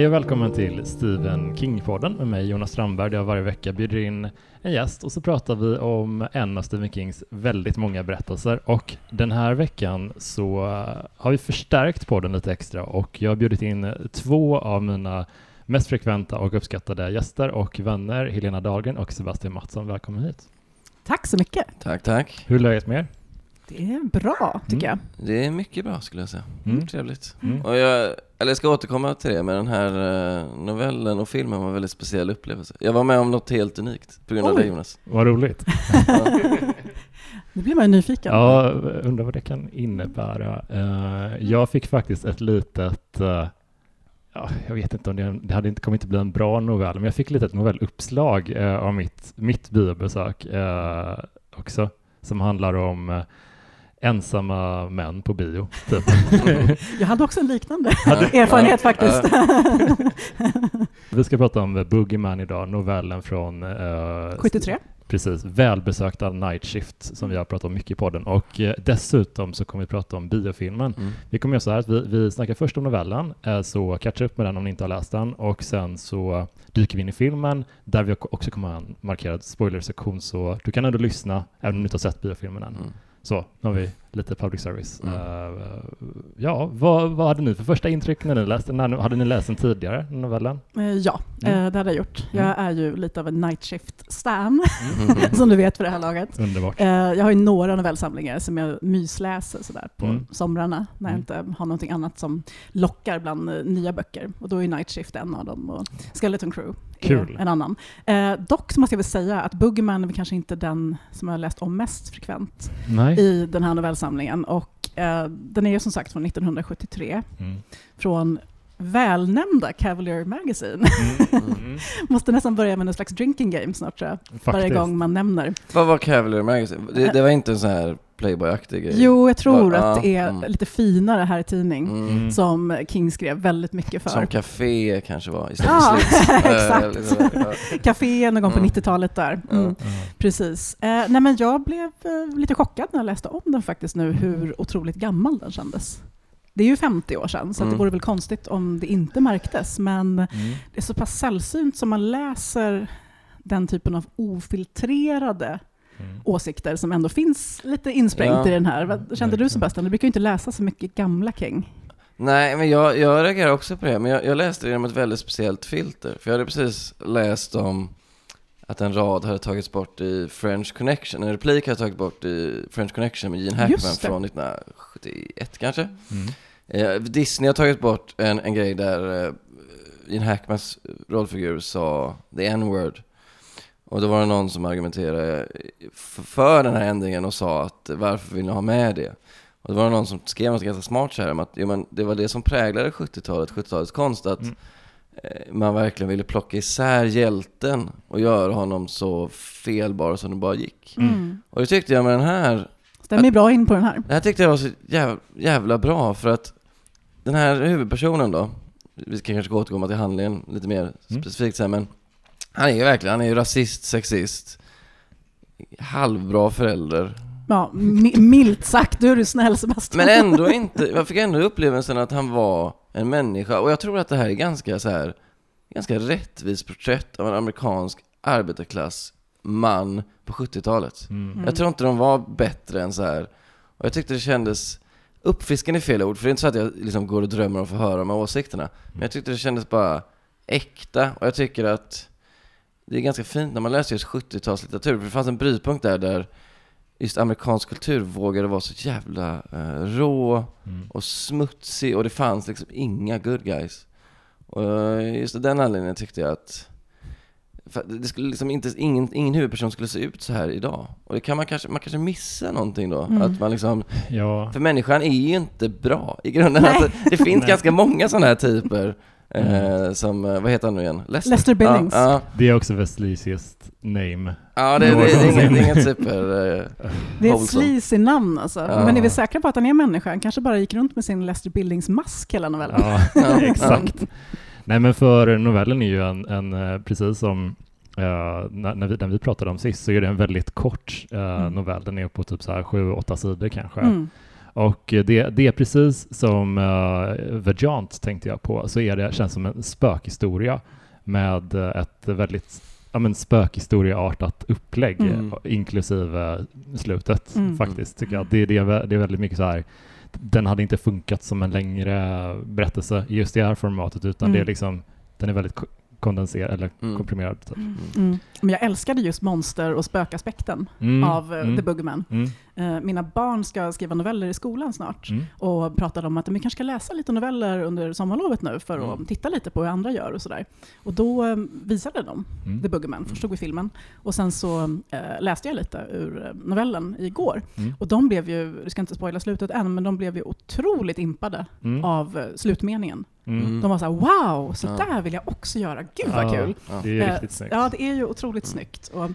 Hej och välkommen till Stephen King-podden med mig Jonas Strandberg där jag varje vecka bjuder in en gäst och så pratar vi om en av Stephen Kings väldigt många berättelser och den här veckan så har vi förstärkt podden lite extra och jag har bjudit in två av mina mest frekventa och uppskattade gäster och vänner, Helena Dahlgren och Sebastian Mattsson. Välkommen hit. Tack så mycket. Tack, tack. Hur är läget med er? Det är bra, tycker Mm. jag. Det är mycket bra skulle jag säga. Mm. Trevligt. Mm. Och jag, eller jag ska återkomma till det, men den här eh, novellen och filmen var en väldigt speciell upplevelse. Jag var med om något helt unikt på grund av dig Jonas. Vad roligt. Nu blir man ju nyfiken. Ja, undrar vad det kan innebära. Eh, jag fick faktiskt ett litet, eh, ja, jag vet inte om det, det hade inte, kommer inte bli en bra novell, men jag fick ett litet novelluppslag uh, av mitt, mitt biobesök eh, också, som handlar om eh, ensamma män på bio. Typ. Jag hade också en liknande erfarenhet faktiskt. Vi ska prata om Boogeyman idag, novellen från eh, 73. Precis, välbesökta Night Shift som vi har pratat om mycket i podden och eh, dessutom så kommer vi prata om biofilmen. Mm. Vi kommer göra så här att vi, vi snackar först om novellen, eh, så catcha upp med den om ni inte har läst den och sen så dyker vi in i filmen där vi också kommer ha en markerad spoilersektion så du kan ändå lyssna även om du inte har sett biofilmen än. Mm. Så, nu har vi lite public service. Mm. Eh, ja, vad, vad hade ni för första intryck när ni läste den? Hade ni läst den tidigare, novellen? Eh, Ja, Mm. eh, det hade jag gjort. Mm. Jag är ju lite av en night shift-stan, Mm. som du vet för det här laget. Underbart. Eh, Jag har ju några novellsamlingar som jag mysläser sådär på Mm. somrarna när jag Mm. inte har någonting annat som lockar bland eh, nya böcker. Och då är Night Shift en av dem och Skeleton Crew är Kul. en annan. Eh, dock så måste jag väl säga att Boogeyman är kanske inte den som jag har läst om mest frekvent Nej. i den här novellsamlingen. Och eh, den är ju som sagt från 1973, Mm. från välnämnda Cavalier Magazine. Mm. Mm. Måste nästan börja med någon slags drinking game snart tror jag, varje Faktiskt. gång man nämner. Vad var Cavalier Magazine? Det, det var inte en sån här Playboy-aktig grej? Jo, jag tror Ja, att det är mm. lite finare här i tidning. Mm. Mm. Som King skrev väldigt mycket för. Som Café kanske var istället Ja, för Slits. Exakt. Café någon gång på Mm. 90-talet där. Mm. Precis. Eh, nej men jag blev eh, lite chockad när jag läste om den faktiskt nu, hur otroligt gammal den kändes. Det är ju 50 år sedan, så att det Mm. vore väl konstigt om det inte märktes. Men Mm. det är så pass sällsynt som man läser den typen av ofiltrerade Mm. åsikter som ändå finns lite insprängt Ja. i den här. Vad kände du Sebastian? Du brukar ju inte läsa så mycket gamla King. Nej, men jag, jag reagerar också på det. Men jag, jag läste det genom ett väldigt speciellt filter. För jag hade precis läst om att en rad hade tagits bort i French Connection. En replik hade tagits bort i French Connection med Gene Hackman från 1971 kanske. Mm. Eh, Disney har tagit bort en, en grej där eh, Gene Hackmans rollfigur sa the n-word. Och då var det någon som argumenterade för den här ändringen och sa att varför vill ni ha med det? Och det var någon som skrev något ganska smart så här om att jo, men det var det som präglade 70-talet, 70-talets konst, att Mm. eh, man verkligen ville plocka isär hjälten och göra honom så felbar som det bara gick. Mm. Och det tyckte jag med den här Stämmer bra in på den här. det här tyckte jag var så jävla, jävla bra för att den här huvudpersonen då, vi ska kanske återkomma till handlingen lite mer Mm. specifikt sen, men han är ju verkligen, han är ju rasist, sexist, halvbra förälder, Ja, mi- milt sagt, du är du snäll Sebastian. men ändå inte, jag fick ändå upplevelsen att han var en människa och jag tror att det här är ganska så här, ganska rättvist porträtt av en amerikansk arbetarklass man på 70-talet. Mm. Jag tror inte de var bättre än så här. Och jag tyckte det kändes, uppfriskande är fel ord, för det är inte så att jag liksom går och drömmer om att få höra de här åsikterna. Men jag tyckte det kändes bara äkta, och jag tycker att det är ganska fint när man läser just 70-talslitteratur, för det fanns en brytpunkt där, där just amerikansk kultur vågade vara så jävla eh, rå Mm. och smutsig, och det fanns liksom inga good guys. Och just av den anledningen tyckte jag att det skulle liksom inte, ingen, ingen huvudperson skulle se ut så här idag. Och det kan man kanske, man kanske missar någonting då. Mm. Att man liksom, Ja, för människan är ju inte bra i grunden. Alltså, det finns Nej. ganska många sådana här typer. Mm. Eh, som, eh, vad heter han nu igen? Lester, Lester Billings. Ja, ja. det är också the sleaziest name. ja det, det, det, är inget, det är inget super... Eh, Det är ett sleazy namn alltså. Men är vi säkra på att han är människa? Han kanske bara gick runt med sin Lester Billings-mask hela novellen. Ja, exakt. Nej, men för novellen är ju en, en eh, precis som eh, när, när vi, den vi pratade om sist, så är det en väldigt kort eh, Mm. novell. Den är på typ så här sju, åtta sidor kanske. Mm. Och eh, det, det är precis som uh, The Jaunt tänkte jag på, så är det, känns som en spökhistoria med eh, ett väldigt ja, men spökhistorieartat upplägg, Mm. eh, inklusive slutet Mm. faktiskt. Tycker jag. Det, det, det är väldigt mycket så här, den hade inte funkat som en längre berättelse i just det här formatet, utan Mm. det är liksom, den är väldigt kondenserad, eller Mm. komprimerad. Typ. Mm. Men jag älskade just monster och spökaspekten Mm, av mm, The Boogeyman. mm, Eh, mina barn ska skriva noveller i skolan snart mm. och pratade om att de kanske ska läsa lite noveller under sommarlovet nu för att Mm. titta lite på hur andra gör och sådär. Och då eh, visade de Mm. The Boogeyman, förstod vi filmen. Och sen så eh, läste jag lite ur novellen igår. Mm. Och de blev ju, du ska inte spoila slutet än, men de blev ju otroligt impade Mm. av slutmeningen. Mm. Mm. De var så här: wow, så Ja. där vill jag också göra. Gud vad Ja, kul! Ja. Det är Eh, riktigt snyggt. Ja, det är ju otroligt snyggt. Och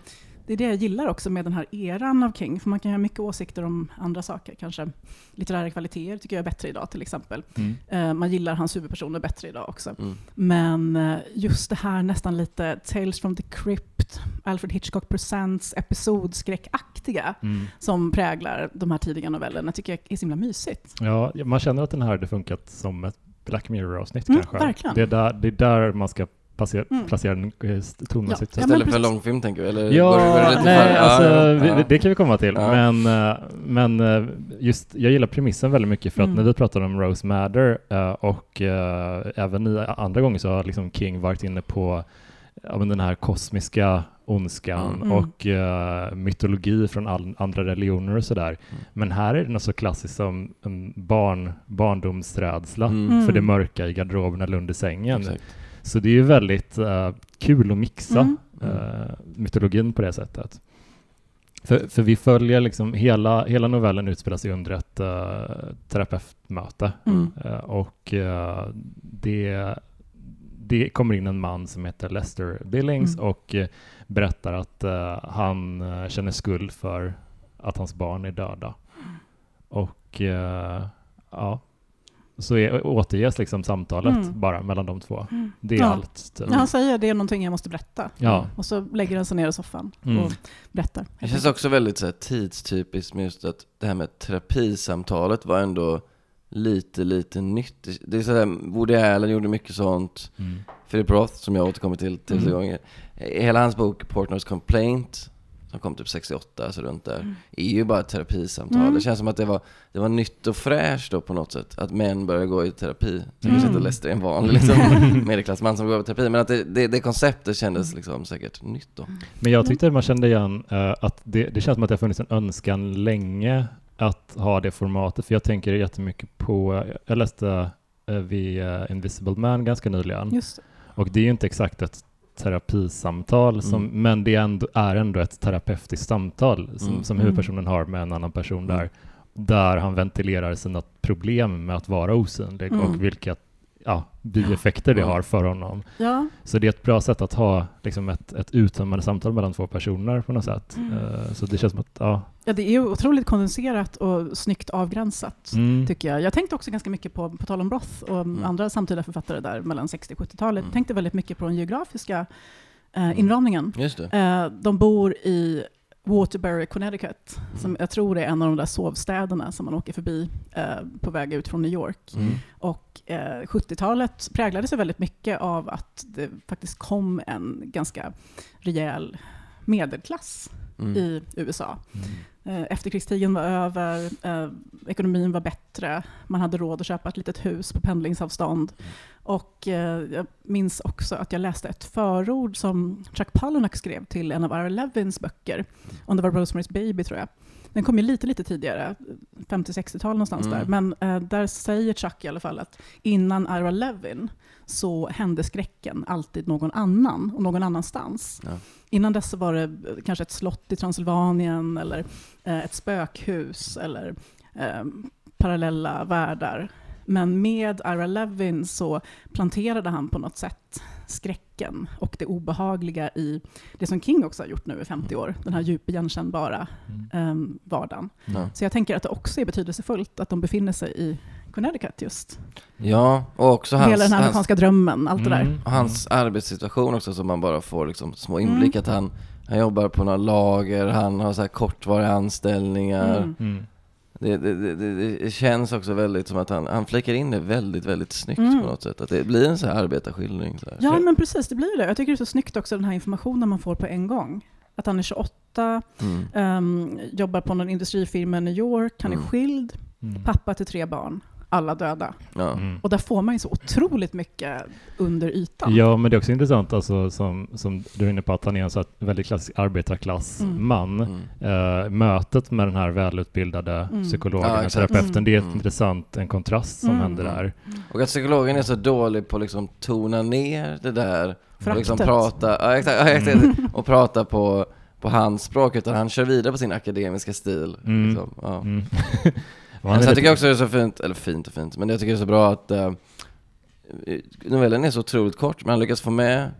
det är det jag gillar också med den här eran av King, för man kan ha mycket åsikter om andra saker. Kanske litterära kvaliteter tycker jag är bättre idag till exempel. Mm. Eh, man gillar hans huvudpersoner bättre idag också. Mm. Men eh, just det här nästan lite Tales from the Crypt, Alfred Hitchcock Presents, episodskräckaktiga Mm. som präglar de här tidiga novellerna tycker jag är så himla mysigt. Ja, man känner att den här hade funkat som ett Black Mirror-avsnitt Mm, kanske. verkligen. Det är, där, det är där man ska placera, Mm. placera den eh, tonmässigt. Ja, Istället för långfilm tänker vi? Eller ja det, det nej, för- alltså, ja, vi, ja. det kan vi komma till. Ja. Men, eh, men eh, just, jag gillar premissen väldigt mycket för att Mm. när vi pratar om Rose Madder och även andra gånger så har liksom King varit inne på ja, men den här kosmiska ondskan Mm. och eh, mytologi från all, andra religioner och sådär. Mm. Men här är det något så klassiskt som en barn, barndomsrädsla Mm. för det mörka i garderoben eller under sängen. Exakt. Så det är ju väldigt eh, kul att mixa Mm. eh, mytologin på det sättet. För, för vi följer liksom, hela, hela novellen utspelar sig under ett uh, terapeutmöte. Mm. Och det, det kommer in en man som heter Lester Billings Mm. och eh, berättar att eh, han eh, känner skuld för att hans barn är döda. Och eh, ja, så är, återges liksom samtalet Mm. bara mellan de två. Mm. Det är Ja. allt. Typ. Ja, han säger det är någonting jag måste berätta. Ja. Och så lägger han sig ner i soffan Mm. och berättar. Det känns också väldigt så här, tidstypiskt med just att det här med terapisamtalet var ändå lite, lite nytt. Det- är sådär, Woody Allen gjorde mycket sånt. Mm. Philip Roth, som jag återkommer till tusen Mm. gånger. Hela hans bok Portnoy's Complaint, som kom typ 68, så runt där, är ju bara ett terapisamtal. Mm. Det känns som att det var, det var nytt och fräscht då på något sätt, att män börjar gå i terapi. Så Mm. kanske inte Lester är en vanlig liksom, medelklassman som går i terapi, men att det, det, det konceptet kändes liksom säkert nytt då. Men jag tyckte man kände igen eh, att det, det känns som att det har funnits en önskan länge att ha det formatet. För jag tänker jättemycket på, jag läste uh, The eh, Invisible Man ganska nyligen. Och det är ju inte exakt ett terapisamtal, som, Mm. men det är ändå, är ändå ett terapeutiskt samtal som, Mm. som Mm. huvudpersonen har med en annan person Mm. där, där han ventilerar sina problem med att vara osynlig Mm. och vilka ja, bieffekter det Mm. har för honom. Ja, Så det är ett bra sätt att ha liksom ett, ett uttömmande samtal mellan två personer på något sätt. Mm. Eh, så det känns som att, ja. ja, det är otroligt kondenserat och snyggt avgränsat. Mm. Tycker jag. jag tänkte också ganska mycket på, på tal om Roth och Mm. andra samtida författare där mellan 60 och 70-talet. Mm. tänkte väldigt mycket på den geografiska eh, inramningen. Just det. Eh, de bor i Waterbury, Connecticut, Mm. som jag tror är en av de där sovstäderna som man åker förbi eh, på väg ut från New York. Mm. Och eh, 70-talet präglades ju väldigt mycket av att det faktiskt kom en ganska rejäl medelklass Mm. i USA. Mm. Eh, Efterkrigstiden var över, eh, ekonomin var bättre, man hade råd att köpa ett litet hus på pendlingsavstånd. Och eh, jag minns också att jag läste ett förord som Chuck Palahniuk skrev till en av Ira Levins böcker, om det var Rosemary's Baby tror jag. Den kom ju lite, lite tidigare, 50-60-tal någonstans Mm. där. Men eh, där säger Chuck i alla fall att innan Ira Levin så hände skräcken alltid någon annan och någon annanstans. Ja. Innan dess var det kanske ett slott i Transylvanien eller eh, ett spökhus eller eh, parallella världar. Men med Ira Levin så planterade han på något sätt skräcken och det obehagliga i det som King också har gjort nu i 50 år, den här djup igenkännbara Mm. eh, vardagen. Ja. Så jag tänker att det också är betydelsefullt att de befinner sig i Connecticut just. ja, och också hans, Hela den här hans, amerikanska drömmen, allt det där. Mm. och hans arbetssituation också som man bara får liksom små Mm. inblick att han, han jobbar på några lager, han har så här kortvariga anställningar. Mm. Mm. Det, det, det, det, känns också väldigt som att han, han flikar in det väldigt, väldigt snyggt Mm. på något sätt. Att det blir en sån här arbetarskildring. Så här. Ja, men precis, det blir det. Jag tycker det är så snyggt också den här informationen man får på en gång. Att han är 28, Mm. ehm, jobbar på någon industrifirma i New York, han är Mm. skild, Mm. pappa till tre barn, alla döda. Ja. Mm. Och där får man ju så otroligt mycket under ytan. Ja, men det är också intressant alltså, som, som du är inne på att han är en så här väldigt klassisk arbetarklassman. Mm. Mm. Eh, mötet med den här välutbildade Mm. psykologen, Ja, terapeuten, det är ett Mm. intressant, en kontrast som Mm. händer där. Och att psykologen är så dålig på att liksom tona ner det där och liksom prata, ja, exakt, exakt, och prata på, på hans språk utan han kör vidare på sin akademiska stil. Mm. Liksom. Ja. Mm. Men sen tycker jag också det är så fint, eller fint och fint, men jag tycker det är så bra att uh, novellen är så otroligt kort, men han lyckas få med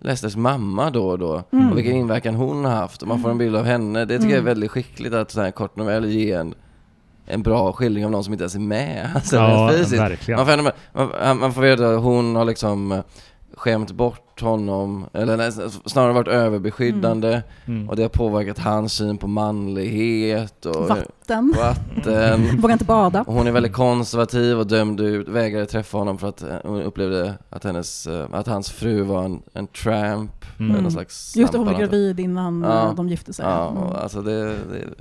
Lesters mamma då och då, Mm. och vilken inverkan hon har haft, och man får en bild av henne. Det tycker jag är Mm. väldigt skickligt att så här kort novell ger en, en bra skildring av någon som inte ens är med. Alltså, ja, fysiskt. verkligen. Man får, man, man får veta att hon har liksom eh, skämt bort honom, eller nej, snarare varit överbeskyddande, Mm. och det har påverkat hans syn på manlighet och Vatten, vatten. vågar inte bada. Och hon är väldigt konservativ och dömde ut, vägrade träffa honom för att eh, hon upplevde att, hennes, eh, att hans fru var en, en tramp, Mm. mm. någon slags Just det, hon var gravid innan Ja. eh, de gifte sig. Ja, Mm. alltså det, det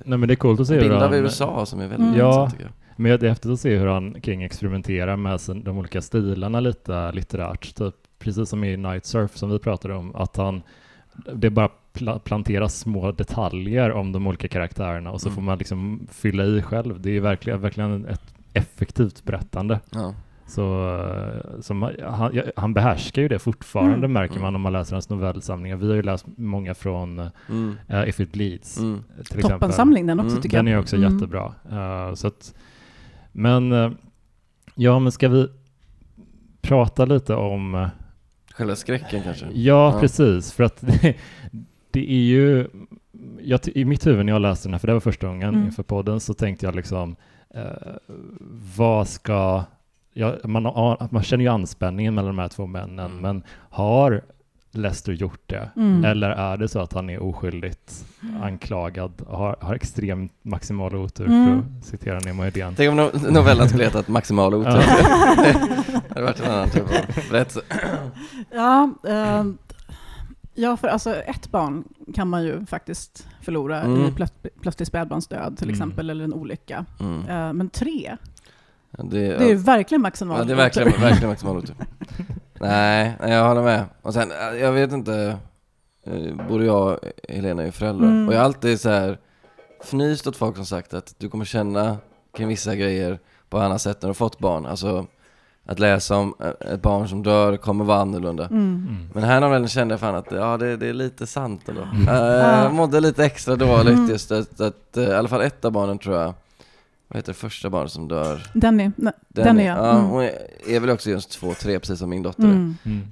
Nej, men det är coolt att se bild av USA som är väldigt Mm. intressant tycker jag. Men det är häftigt att se hur han kring experimenterar med sin, de olika stilarna lite litterärt. Typ, precis som i Night Surf som vi pratade om, att han det bara pla- planteras små detaljer om de olika karaktärerna och så Mm. får man liksom fylla i själv. Det är verkligen, verkligen ett effektivt berättande. Ja. Så, som, han, han behärskar ju det fortfarande Mm. märker Mm. man om man läser hans novellsamlingar. Vi har ju läst många från Mm. eh, If It Bleeds. Mm. Till Toppensamling den också Mm, tycker den jag. är också Mm. jättebra. Eh, så att, men eh, ja, men ska vi prata lite om... Själva skräcken kanske? Ja, Ja. precis. För att det, det är ju... Jag, I mitt huvud när jag läste den här, för det var första gången Mm. inför podden, så tänkte jag liksom, eh, vad ska... Ja, man, har- man känner ju anspänningen mellan de här två männen, Mm. men har Lester gjort det? Mm. Eller är det så att han är oskyldigt anklagad och har, har extremt maximal otur, Mm. för att citera Nemo Hedén? Tänk om no- novellen skulle hetat Maximal otur. Det hade varit en annan typ av berättelse. Ja, eh, ja, för alltså ett barn kan man ju faktiskt förlora Mm. i plöt, plötslig spädbarnsdöd till Mm. exempel, eller en olycka. Mm. Eh, men tre, det, det är ju verkligen maximal Ja, det är verkligen, verkligen maximal otur. nej, nej, jag håller med. Och sen, eh, jag vet inte, eh, både jag och Helena är ju föräldrar. Mm. Och jag har alltid så här fnyst åt folk som sagt att du kommer känna kring vissa grejer på annat sätt när du har fått barn. Alltså, att läsa om eh, ett barn som dör kommer vara annorlunda. Mm. Mm. Men här novellen kände jag fan att ja, det, det är lite sant ändå. Mm. Jag Ja. mådde lite extra dåligt Mm. just att, att i alla fall ett av barnen tror jag, vad heter första barnet som dör? Denny, nej, Den, Denny är, ja. ja, Mm. hon är, är väl också just två, tre precis som min dotter. Mm. Mm.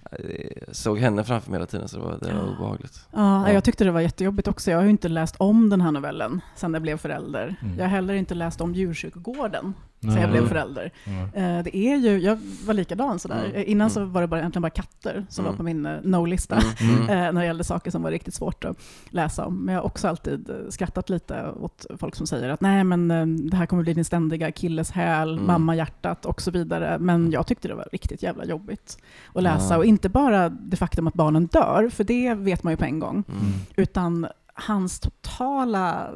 Jag såg henne framför mig hela tiden så det var, det var obehagligt. Ja, Ja. jag tyckte det var jättejobbigt också. Jag har ju inte läst om den här novellen sedan jag blev förälder. Mm. Jag har heller inte läst om djurkyrkogården Nej. jag blev förälder. Eh, Det är ju, jag var likadan sådär. Mm. Innan Mm. så var det bara, egentligen bara katter som Mm. var på min eh, no-lista. Mm, mm. eh, när det gällde saker som var riktigt svårt att läsa om. Men jag har också alltid skrattat lite åt folk som säger att nej men det här kommer bli din ständiga akilleshäl, Mm. mamma-hjärtat och så vidare. Men jag tyckte det var riktigt jävla jobbigt att läsa. Och inte bara det faktum att barnen dör, för det vet man ju på en gång, Mm. utan hans totala...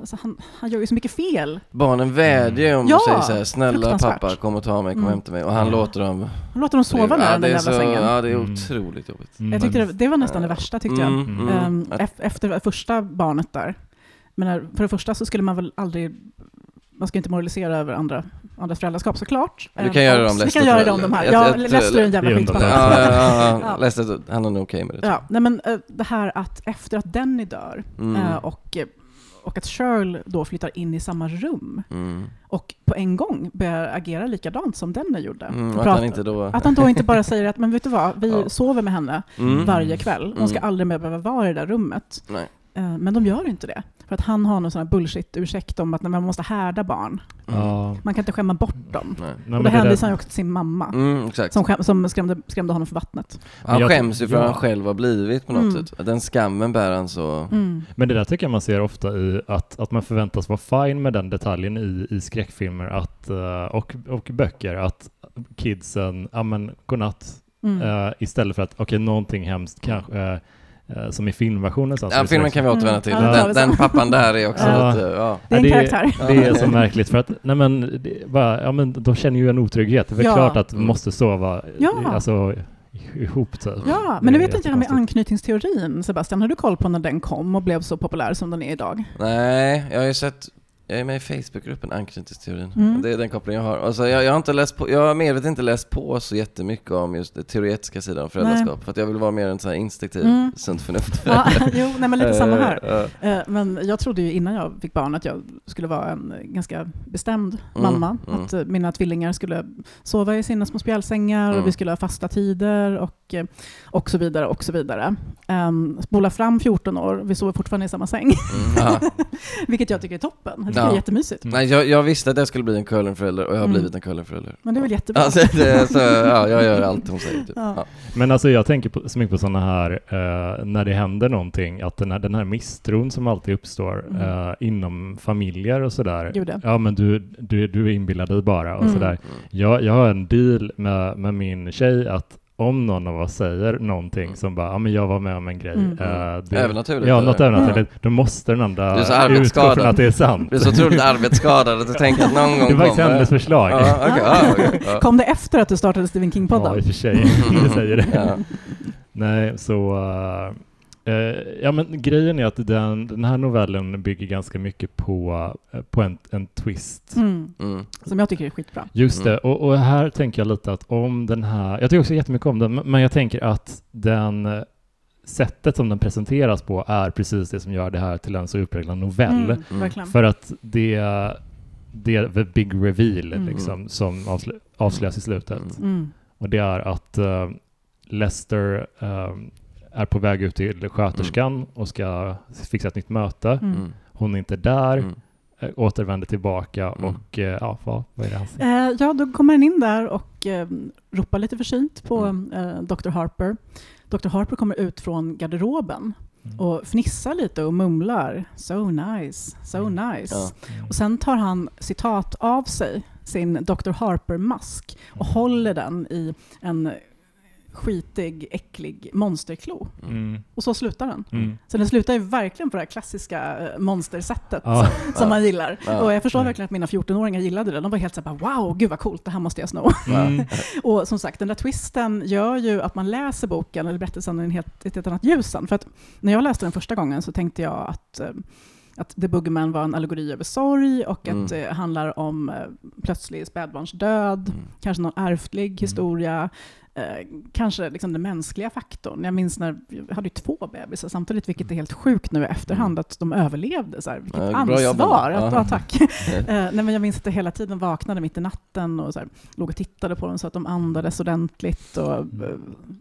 Alltså han, han gör ju så mycket fel. Barnen vädjar ju om Ja, och säger såhär, snälla fruktansvärt. pappa kom och ta mig, kom Mm. hem till mig. Och han Ja. låter dem... Han låter dem sova ja, nära den jävla så, sängen. Ja, det är Mm. otroligt jobbigt. Mm. Jag tyckte det, det var nästan det värsta tyckte jag. Mm, mm. Ehm, efter första barnet där. Men för det första så skulle man väl aldrig, man ska inte moralisera över andra, andras föräldraskap såklart. Du kan göra det och- om Vi Lester kan göra det tror om jag. de här. Jag- Ja, Lester är en jävla skitpappa. Ja, ja, ja, Ja. ja. Lester, han är nog okej med det. Ja, nej men eh, det här att efter att Denny dör Mm. eh, och, eh, och att Shirl då flyttar in i samma rum Mm. och på en gång börjar agera likadant som Denny gjorde. Mm, att prata- han inte då... att han då inte bara säger att men vet du vad, vi Ja. sover med henne Mm. varje kväll. Hon ska Mm. aldrig mer behöva vara i det där rummet. Nej. Eh, Men de gör inte det. För att han har någon sån här bullshit-ursäkt om att man måste härda barn. Ja. Man kan inte skämma bort dem. Nej. Nej, och då hänvisar han också till sin mamma. Mm, exakt. Som, skäm, som skrämde, skrämde honom för vattnet. Han jag- skäms ju för ja. han själv har blivit på något Mm. sätt. Den skammen bär han så... Mm. Men det där tycker jag man ser ofta i att, att man förväntas vara fine med den detaljen i, i skräckfilmer att, eh, och, och böcker, att kidsen, ja men godnatt, Mm. eh, istället för att, okej, någonting hemskt kanske, eh, som i filmversionen. sen så är Ja, det filmen så- kan vi återvända Mm. till. Ja, det tar Den, den pappan där är också Ja. lite... Ja. Det är en karaktär. Det är så märkligt för att, nej men, det, bara, ja men de känner ju en otrygghet. Det är Ja. klart att de Mm. måste sova Ja. alltså, ihop typ. Ja, men nu Det är vet inte jag med jättekonstigt. anknytningsteorin, Sebastian. Har du koll på när den kom och blev så populär som den är idag? Nej, jag har ju sett... Jag är med i Facebookgruppen Anknytningsteorin. Mm. Det är den kopplingen jag har. Alltså, jag, jag har inte läst på, jag har medvetet inte läst på så jättemycket om just den teoretiska sidan av föräldraskap. För att jag vill vara mer en sån här instinktiv, Mm. sunt förnuft. Ja, jo, nej, men lite samma här. Eh, eh, Men jag trodde ju innan jag fick barn att jag skulle vara en ganska bestämd Mm, mamma. mm. Att eh, mina tvillingar skulle sova i sina små spjälsängar Mm. och vi skulle ha fasta tider och, eh, och så vidare. och så vidare. Um, spola fram 14 år, vi sover fortfarande i samma säng. Mm, ja. Vilket jag tycker är toppen. Ja. det är jättemysigt. Mm. Nej, jag, jag visste att jag skulle bli en curlingförälder och jag har Mm. blivit en curlingförälder. Men det är väl jättebra. Alltså, det, så, ja, jag gör allt hon säger. Typ. Ja. Ja. Men alltså jag tänker på, så mycket på sådana här, eh, när det händer någonting, att den här, den här misstron som alltid uppstår Mm. eh, inom familjer och sådär. Ja. Ja men du, du, du inbillar dig bara och Mm. sådär. Mm. Jag, jag har en deal med, med min tjej att om någon av oss säger någonting Mm. som bara, ja men jag var med om en grej. Mm. eh, det, Övernaturligt, Ja, något övernaturligt. Då måste den andra Du är så utgå från att det är sant. Du är så otroligt arbetsskadad att du tänker att någon gång Det var faktiskt hennes förslag. Okej, ja, okej, ja. Kom det efter att du startade Stephen Ja, i King-podden? och för sig. det säger det. Ja. Nej, så... eh, ja, men grejen är att den, den här novellen bygger ganska mycket på, eh, på en, en twist. Mm. Mm. Som jag tycker är skitbra. Just Mm. det, och, och här tänker jag lite att om den här... Jag tycker också jättemycket om den, men jag tänker att den eh, sättet som den presenteras på är precis det som gör det här till en så utpräglad novell. Mm, Mm. För att det, det är the big reveal Mm. liksom, som avslö, avslöjas i slutet. Och det är att uh, Lester eh, är på väg ut till sköterskan och ska fixa ett nytt möte. Mm. Mm. Hon är inte där, Mm. eh, återvänder tillbaka Mm. och eh, ja, vad, vad är det han säger? Eh, ja, då kommer han in där och eh, ropar lite försynt på Mm. eh, Dr. Harper. Dr. Harper kommer ut från garderoben Mm. och fnissar lite och mumlar ”So nice, so Mm. nice”. Ja. Och sen tar han citat av sig sin Dr. Harper-mask och håller den i en skitig, äcklig monsterklo. Mm. Och så slutar den. Mm. Så den slutar ju verkligen på det här klassiska eh, monstersättet Ja. som, som man gillar. Ja. Och jag förstår Mm. verkligen att mina 14-åringar gillade det. De var helt såhär ”Wow, gud vad coolt, det här måste jag sno”. Mm. Och som sagt, den där twisten gör ju att man läser boken eller berättelsen i ett helt annat ljus sen. För att när jag läste den första gången så tänkte jag att, eh, att The Boogeyman var en allegori över sorg och Mm. att det handlar om eh, plötslig spädbarnsdöd, Mm. kanske någon ärftlig historia, eh, kanske liksom den mänskliga faktorn. Jag minns när jag hade två bebisar samtidigt, vilket är helt sjukt nu i efterhand att de överlevde. Så här, vilket jobbat. ansvar! Att, Ja. tack. Eh, nej, men jag minns att jag hela tiden vaknade mitt i natten och så här, låg och tittade på dem så att de andades ordentligt och eh,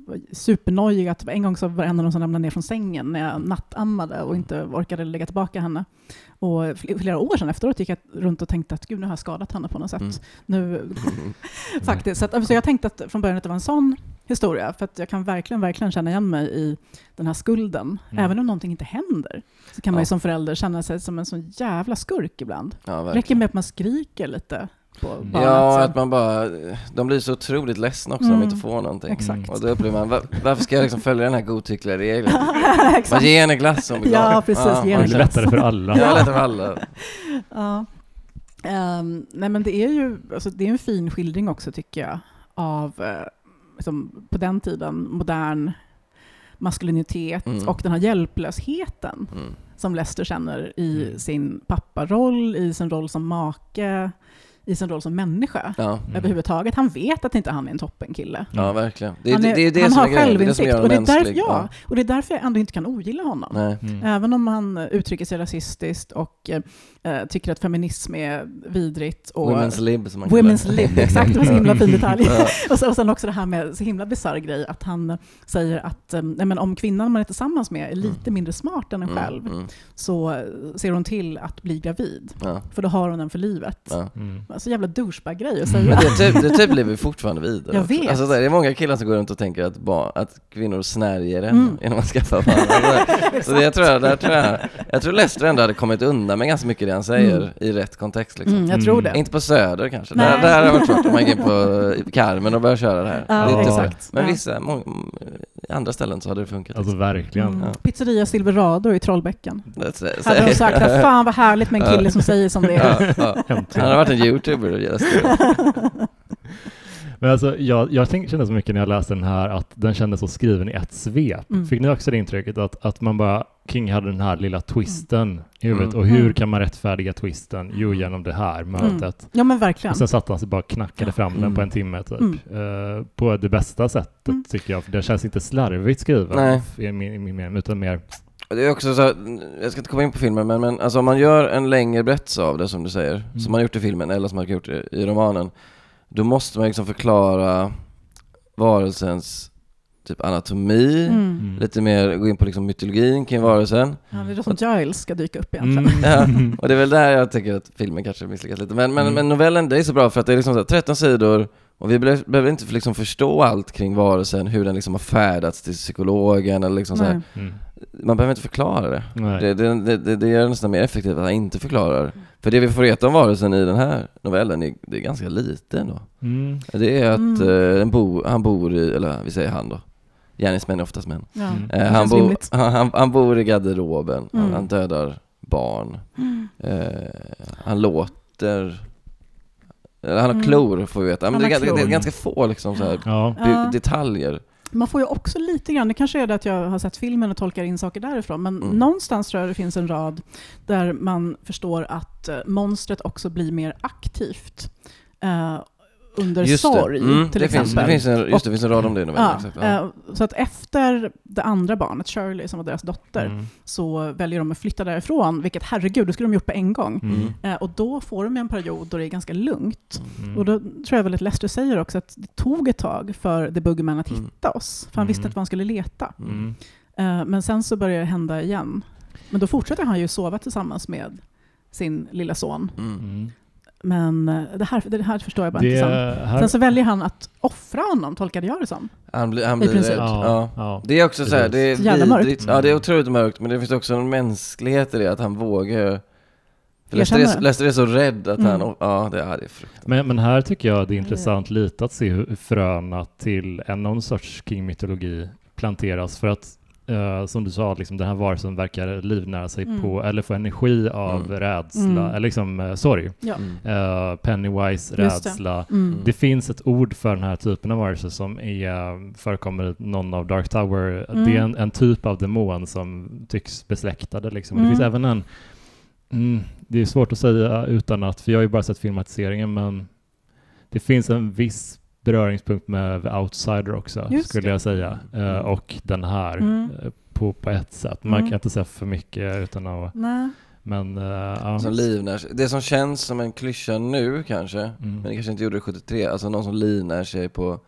var supernojig. Att en gång så var det en av dem som ramlade ner från sängen när jag nattammade och inte orkade lägga tillbaka henne. Och fl- flera år sedan efteråt gick jag runt och tänkte att gud, nu har jag skadat henne på något sätt. Mm. Nu, faktiskt. Så, att, alltså, jag tänkte att från början att det var en sån historia, för att jag kan verkligen, verkligen känna igen mig i den här skulden. Mm. Även om någonting inte händer, så kan man Ja. ju som förälder känna sig som en sån jävla skurk ibland. Ja, Det räcker med att man skriker lite på Mm. barnet. Ja, så. att man bara... De blir så otroligt ledsna också när Mm. de inte får någonting. Exakt. Och då upplever man, va- varför ska jag liksom följa den här godtyckliga regeln? Bara Exakt. ge henne glass om vi Ja, precis, ge Det är glass. lättare för alla. Ja, lätt för alla. Ja. Ehm, nej men det är ju alltså, det är en fin skildring också tycker jag av eh, liksom, på den tiden modern maskulinitet Mm. och den här hjälplösheten Mm. som Lester känner i Mm. sin papparoll, i sin roll som make, i sin roll som människa Ja, Mm. överhuvudtaget. Han vet att inte han är en toppenkille. ja verkligen. Det, Han, är, det det han har självinsikt. och, det är därför, mänsklig. ja, och det är därför jag ändå inte kan ogilla honom. Nej. Mm. Även om han uttrycker sig rasistiskt och eh, tycker att feminism är vidrigt. Och Women's lib som man kallar Women's det. lib, exakt. Det var så himla fin detalj. Ja. och, så, och sen också det här med så himla bisarr grej, att han säger att eh, men om kvinnan man är tillsammans med är lite mindre smart än en själv, Mm, mm, så eh, ser hon till att bli gravid. ja, För då har hon den för livet. Mm. Så jävla douchebag-grej att Men säga. det, typ, det typ lever fortfarande vidare. Jag vet. Alltså, det är många killar som går runt och tänker att, barn, att kvinnor snärjer en Mm. genom att skaffa barn. Alltså, så det, jag, tror, där tror jag, jag tror Lester ändå hade kommit undan med ganska mycket det han säger Mm. i rätt kontext. Liksom. Mm, jag tror det. Inte på Söder kanske. Nej. Där, där hade varit svårt om man gick in på Carmen och började köra det här. Ja, det exakt. Men vissa, må, i andra ställen så hade det funkat. Alltså verkligen. Mm. Ja. Pizzeria Silverado i Trollbäcken. Hade de sagt att fan vad härligt med en kille som säger som det är. ja, ja. Han hade varit en youtuber det. Men alltså, jag, jag tänkte, kände så mycket när jag läste den här att den kändes så skriven i ett svep. Mm. Fick ni också det intrycket att, att man bara, King hade den här lilla twisten i huvudet Mm. och hur Mm. kan man rättfärdiga twisten? Jo, genom det här mötet. Ja men verkligen. Och sen satt han sig bara och knackade fram den Mm. på en timme typ. Mm. Eh, på det bästa sättet Mm. tycker jag, för det känns inte slarvigt skriven Nej. i min, i min mening, utan mer Det är också så, här, jag ska inte komma in på filmen, men, men alltså om man gör en längre berättelse av det som du säger, Mm. som man gjort i filmen eller som man har gjort i, i romanen, då måste man liksom förklara varelsens typ anatomi, Mm. mm. lite mer gå in på liksom mytologin kring varelsen. Ja, det är då som Giles ska dyka upp egentligen. Mm. Ja, och det är väl där jag tycker att filmen kanske misslyckas lite. Men, men, Mm. men novellen, det är så bra för att det är liksom så här, 13 sidor och vi be- behöver inte liksom förstå allt kring varelsen, hur den liksom har färdats till psykologen eller liksom så här. Mm. Man behöver inte förklara det. Det, det, det, det, gör det nästan mer effektivt att han inte förklarar. För det vi får veta om varelsen i den här novellen, är, det är ganska lite ändå. Mm. Det är att Mm. eh, bo, han bor i, eller vi säger han då, gärningsmän är oftast män. Ja. Mm. Eh, han, bo, han, han, han bor i garderoben, han, Mm. han dödar barn. Mm. Eh, han låter, eller han har Mm. klor får vi veta. Men det, är, det är ganska få liksom så här, Ja. by- Ja. detaljer. Man får ju också lite grann, det kanske är det att jag har sett filmen och tolkar in saker därifrån, men Mm. någonstans tror jag det finns en rad där man förstår att eh, monstret också blir mer aktivt eh, under Just sorg, det. Mm, till det exempel. finns, det finns en, just det, det finns en rad om det i novellen. Ja. Ja. eh, så att efter det andra barnet, Shirley, som var deras dotter, Mm. så väljer de att flytta därifrån, vilket herregud, det skulle de gjort på en gång. Mm. Eh, och då får de en period då det är ganska lugnt. Mm. Och då tror jag väl att Lester säger också att det tog ett tag för The Boogeyman att Mm. hitta oss, för han Mm. visste att han skulle leta. Mm. Eh, Men sen så börjar det hända igen. Men då fortsätter han ju sova tillsammans med sin lilla son. Mm. Mm. Men eh, det här, det här förstår jag bara Det inte. Sen. här... sen så väljer han att offra honom, tolkade jag det som. Han, blir, han blir rädd. Ja, Ja. ja. Det är också så här, det är jävla mörkt. Ja, det är otroligt mörkt, men det finns också en mänsklighet i det, att han vågar för Lester är, det. Så rädd att Mm. han, ja det, ja, det är fruktansvärt. Men, men här tycker jag det är intressant lite att se hur fröna till en någon sorts King-mytologi planteras för att eh, som du sa, liksom, den här varelsen verkar livnära sig Mm. på, eller få energi av Mm. rädsla, Mm. eller liksom uh, sorg. Ja. Mm. Eh, Pennywise, Just det. rädsla. Mm. Det finns ett ord för den här typen av varelser som är, förekommer i någon av Dark Tower. Mm. Det är en, en typ av demon som tycks besläktade. Liksom. Mm. Det finns även en, mm, det är svårt att säga utan att, för jag har ju bara sett filmatiseringen, men det finns en viss beröringspunkt med The Outsider också, Just skulle det. jag säga. Eh, och den här Mm. eh, på, på ett sätt. Man Mm. kan inte säga för mycket utan att, Nej. men uh, ja. Som livnär. Det som känns som en klyscha nu kanske, Mm. men det kanske inte gjorde det 73, alltså någon som livnär sig på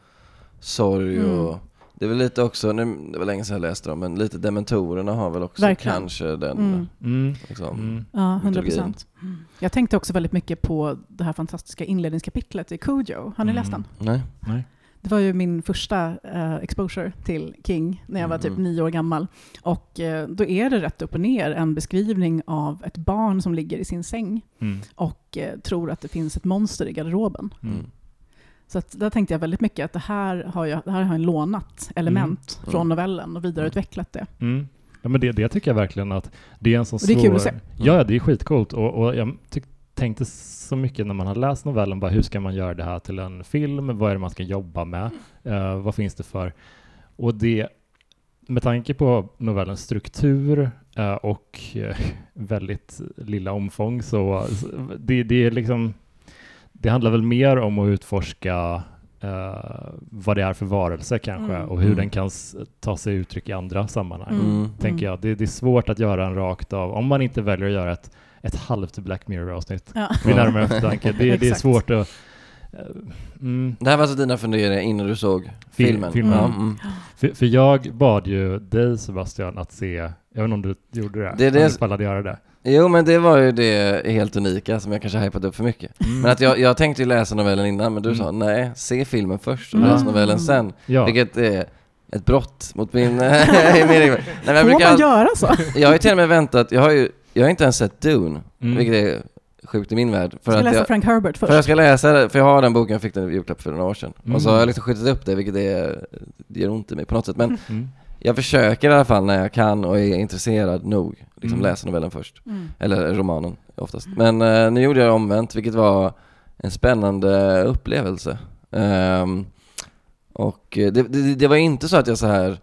sorg Mm. och det är väl lite också, nu, det var länge sedan jag läste dem, men lite dementorerna har väl också Verkligen. kanske den Mm. Mm. liksom. Mm. Ja, hundra Mytologin. procent. Jag tänkte också väldigt mycket på det här fantastiska inledningskapitlet i Cujo. Har ni Mm. läst den? Nej? Nej. Det var ju min första eh, exposure till King när jag var typ Mhm. nio år gammal. Och eh, då är det rätt upp och ner en beskrivning av ett barn som ligger i sin säng Mm. och eh, tror att det finns ett monster i garderoben. Mm. Mm. Så att där tänkte jag väldigt mycket att det här har jag, här har jag lånat element Mm. från novellen och vidareutvecklat det. Mm. Ja, men det, det tycker jag verkligen att det är en sån Och det är svår... kul att se. Ja, ja, det är skitcoolt och, och jag tyck, tänkte så mycket när man har läst novellen, bara hur ska man göra det här till en film? Vad är det man ska jobba med? Eh, vad finns det för? Och det, med tanke på novellens struktur eh, och eh, väldigt lilla omfång så så det, det är liksom det handlar väl mer om att utforska eh, vad det är för varelse kanske Mm. och hur Mm. den kan ta sig uttryck i andra sammanhang. Mm. Tänker jag. Det, det är svårt att göra en rakt av, om man inte väljer att göra ett, ett halvt Black Mirror-avsnitt Ja. vid närmare eftertanke. Det, det är svårt att... eh, Mm, Det här var alltså dina funderingar innan du såg Fil- filmen? filmen. Ja, mm. för, för jag bad ju dig Sebastian att se, jag vet inte om du gjorde det, Det är det- om du pallade göra det. Jo men det var ju det helt unika som jag kanske hypat upp för mycket. Mm. Men att jag, jag tänkte ju läsa novellen innan men du Mm. sa nej, se filmen först och Mm. läs novellen sen. ja. Vilket är ett brott mot min... nej, men jag, Får brukar, man göra så? jag har ju till och med väntat, jag har ju jag har inte ens sett Dune, Mm. vilket är sjukt i min värld. För Ska att läsa jag, Frank Herbert först? för jag ska läsa det, för jag har den boken, jag fick den i julklapp för några år sedan. Mm. Och så har jag liksom skjutit upp det, vilket är, det gör ont i mig på något sätt. Men Mm. jag försöker i alla fall när jag kan och är intresserad nog, liksom Mm. läsa novellen först. Mm. Eller romanen oftast. Men eh, nu gjorde jag det omvänt, vilket var en spännande upplevelse. Ehm, och eh, det, det, det var inte så att jag så här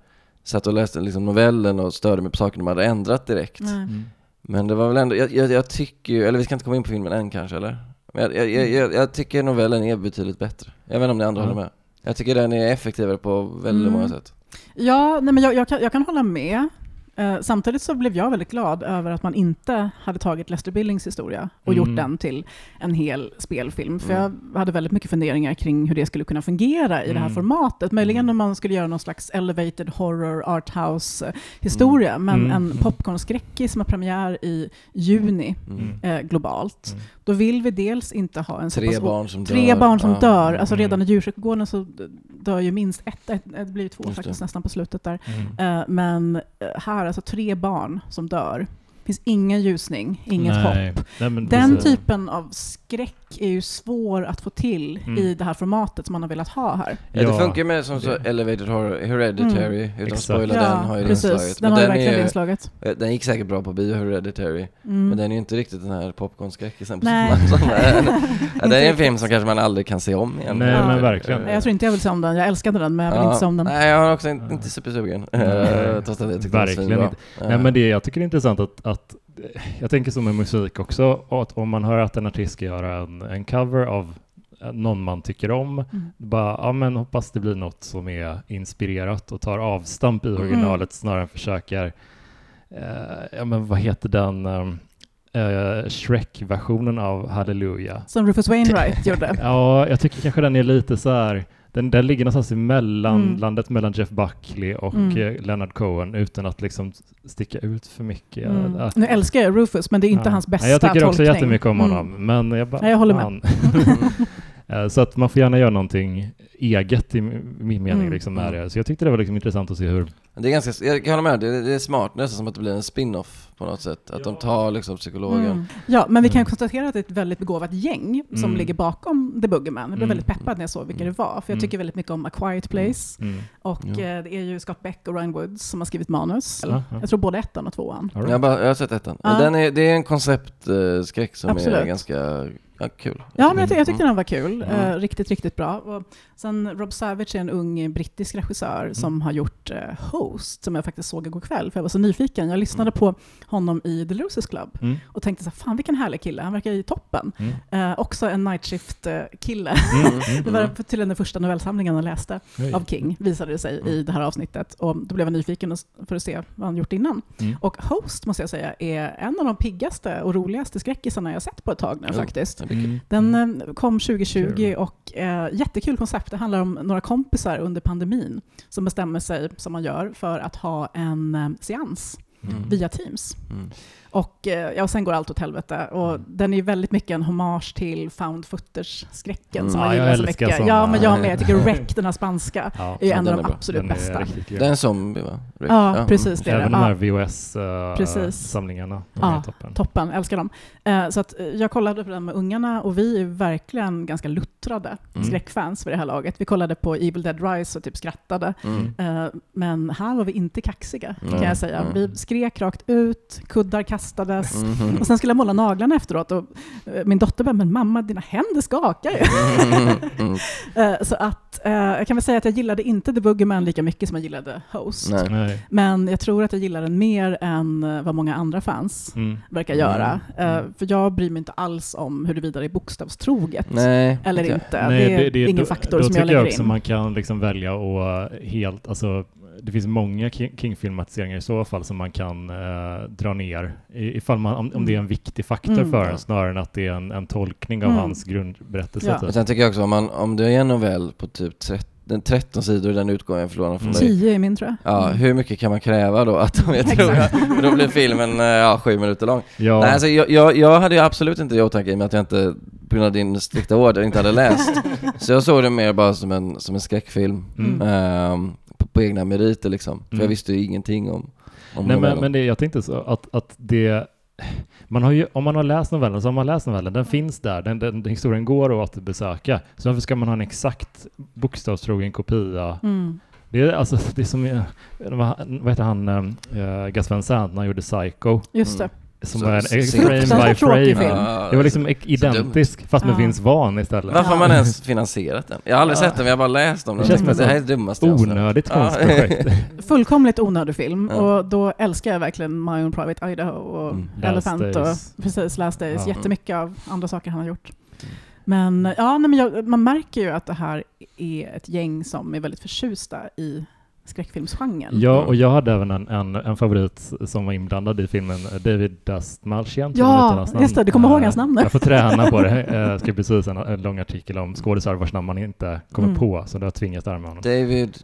satt och läste liksom novellen och störde mig på saker de hade ändrat direkt. Mm. Men det var väl ändå, jag, jag, jag tycker ju, eller vi ska inte komma in på filmen än kanske eller? Men jag, jag, jag, tycker novellen är betydligt bättre. Jag vet inte om ni andra Ja. håller med? Jag tycker den är effektivare på väldigt Mm. många sätt. Ja, nej men jag, jag, kan, jag kan hålla med. Eh, samtidigt så blev jag väldigt glad över att man inte hade tagit Lester Billings historia och Mm. gjort den till en hel spelfilm. För Mm. jag hade väldigt mycket funderingar kring hur det skulle kunna fungera i det här Mm. formatet. Möjligen Mm. om man skulle göra någon slags elevated horror arthouse historia, men Mm. en Mm. popcornskräckis som har premiär i juni Mm. Mm. eh, globalt. Mm. Då vill vi dels inte ha en Tre pass barn som dör. Tre barn som Ja. dör. Alltså Mm. redan i djursjukvården så dör ju minst ett, ett det blir två Just faktiskt det. nästan på slutet där. Mm. Eh, men eh, här, alltså tre barn som dör. Det finns ingen ljusning, inget Nej. hopp. Nej, men Den precis. typen av skräck är ju svår att få till Mm. i det här formatet som man har velat ha här. Ja, det Ja, funkar med som så Elevated Horror, Hereditary, utan Exakt. att spoila den har ju det precis. inslaget. Den Men har ju den, verkligen är, inslaget. eh, den gick säkert bra på bio, Hereditary. Mm. Men den är ju inte riktigt den här popcornskräckisen på Nej. är- ja, Det är en film som kanske man aldrig kan se om igen. Nej, Ja. men verkligen. Jag tror inte jag vill se om den. Jag älskade den, men jag vill Ja. inte se om den. Nej, jag har också inte, inte supersugen. Trots att jag tyckte den var Verkligen inte. Nej, men det jag tycker det är intressant att, att jag tänker som med musik också, att om man hör att en artist ska göra en, en cover av eh, någon man tycker om, Mm. bara, ja men hoppas det blir något som är inspirerat och tar avstamp i originalet snarare än försöker, eh, ja men vad heter den, um, eh, Shrek-versionen av Halleluja? Som Rufus Wainwright gjorde. Ja, jag tycker kanske den är lite så här, den, den ligger någonstans i mellanlandet Mm. mellan Jeff Buckley och Mm. eh, Leonard Cohen utan att liksom sticka ut för mycket. Mm. Ja, Nu älskar jag Rufus, men det är inte ja. hans bästa Nej, Jag tycker också tolkning. jättemycket om Mm. honom, men jag bara... Nej, jag håller med. Eh, Så att man får gärna göra någonting eget i min mening Mm. liksom med Mm. det. Så jag tyckte det var liksom intressant att se hur... Det är ganska, jag kan hålla med, det, det är smart, nästan som att det blir en spin-off på något sätt. Att de tar liksom psykologen. Mm. Ja, men vi kan Mm. konstatera att det är ett väldigt begåvat gäng som Mm. ligger bakom The Boogeyman. Jag blev Mm. väldigt peppad när jag såg vilka det var, för jag tycker väldigt mycket om A Quiet Place. Mm. Och Ja. eh, det är ju Scott Beck och Ryan Woods som har skrivit manus. Ja, ja. Jag tror både ettan och tvåan. All Jag, right. bara, jag har sett ettan. Ja. Och Den är, det är en konceptskräck som är Absolut. ganska ja, kul. Ja, men jag, ty- jag tyckte den var kul. Mm. Eh, riktigt, riktigt bra. Och sen Rob Savage är en ung brittisk regissör Mm. som har gjort eh, Host, som jag faktiskt såg igår kväll, för jag var så nyfiken. Jag lyssnade Mm. på honom i The Losers Club Mm. och tänkte så här, fan vilken härlig kille, han verkar ju toppen. Mm. Eh, också en night shift-kille. Mm. Mm. Det var tydligen den första novellsamlingen jag läste Oj. av King, visade det sig i det här avsnittet. Och då blev jag nyfiken för att se vad han gjort innan. Mm. Och Host, måste jag säga, är en av de piggaste och roligaste skräckisarna jag sett på ett tag nu faktiskt. Mm. Den Mm. eh, kom 2020 Kul. och eh, jättekul koncept. Det handlar om några kompisar under pandemin som bestämmer sig, som man gör, för att ha en eh, seans Mm. via Teams. Mm. Och, eh, ja, och sen går allt åt helvete. Och Mm. den är väldigt mycket en hommage till found footage-skräcken Mm. som Ja, jag gillar så mycket. såna. Ja, men jag med. Jag tycker Rec, den här spanska, Ja, är ju Ja, en den av är de absolut den är bästa. riktigt kul. Det är en zombie va? Rick? Ja, precis. Det är Även det. de här Ja, Precis. VHS-samlingarna. Ja, är toppen. toppen, älskar dem. Eh, så att, eh, jag kollade på den med ungarna och vi är verkligen ganska luttrade Mm. skräckfans vid det här laget. Vi kollade på Evil Dead Rise och typ skrattade. Mm. Eh, men här var vi inte kaxiga, kan jag säga. nej. Vi skrek rakt ut, kuddar kastades. Mhm. Och sen skulle jag måla naglarna efteråt och eh, min dotter bara, men mamma dina händer skakar ju. Mm. Eh, Så att eh, jag kan väl säga att jag gillade inte The Boogeyman lika mycket som jag gillade Host. Nej. Nej. Men jag tror att jag gillar den mer än vad många andra fans Mm. verkar Mm. göra. Eh, Mm. För jag bryr mig inte alls om huruvida det är bokstavstroget Nej. eller inte. inte. det är ingen då, faktor då som tycker jag lägger också in. man kan liksom välja att helt, alltså det finns många King- King-filmatiseringar i så fall som man kan eh, dra ner i- ifall man, om, om det är en viktig faktor Mm. för Ja. en snarare än att det är en, en tolkning av Mm. hans grundberättelse. Ja. Typ. Men sen tycker jag också om, man, om det är en novell på typ 13, 13 sidor i den utgången förlorar från Mm. dig. Tio är min tror jag. Ja, Mm. hur mycket kan man kräva då? Att de, jag tror, Exakt. för då blir filmen eh, ja, sju minuter lång. Ja, Nej, alltså, jag, jag, jag hade ju absolut inte det i åtanke i och med att jag inte, på grund av din strikta order, inte hade läst. Så jag såg det mer bara som en, som en skräckfilm. mm. ehm, på, på egna meriter liksom. För Mm. jag visste ju ingenting om, om Nej, men, novellen. men det, jag tänkte så att, att det man har ju, om man har läst novellen så har man läst novellen, den finns där, den, den, historien går att återbesöka. Så varför ska man ha en exakt bokstavstrogen kopia? Mm. Det är alltså, det är som, eh, vad vad heter han, äh, Gus Van Sant när han gjorde Psycho, Just det. Mm. som Så- var en frame by frame. film. Ja, Det var liksom identisk, fast med Ja. Vince Vaughn istället. Varför har Ja. man ens finansierat den? Jag har aldrig Ja. sett den, jag har bara läst om den. Det känns Det, här är det dummaste. Onödigt Ja. konstprojekt. Fullkomligt onödig film Ja. och då älskar jag verkligen My Own Private Idaho och Mm. Elephant Last och Days. precis Last Days, Ja. jättemycket av andra saker han har gjort. Men ja, nej, men jag, man märker ju att det här är ett gäng som är väldigt förtjusta i skräckfilmsgenren. Ja, och jag hade även en, en, en favorit som var inblandad i filmen, eh, David Dastmalchian. Ja, just det, du kommer ihåg Eh, hans namn nu. Jag får träna på det. Jag skrev precis en, en lång artikel om skådisar vars namn man inte kommer Mm. på, så det har tvingat där med honom. David.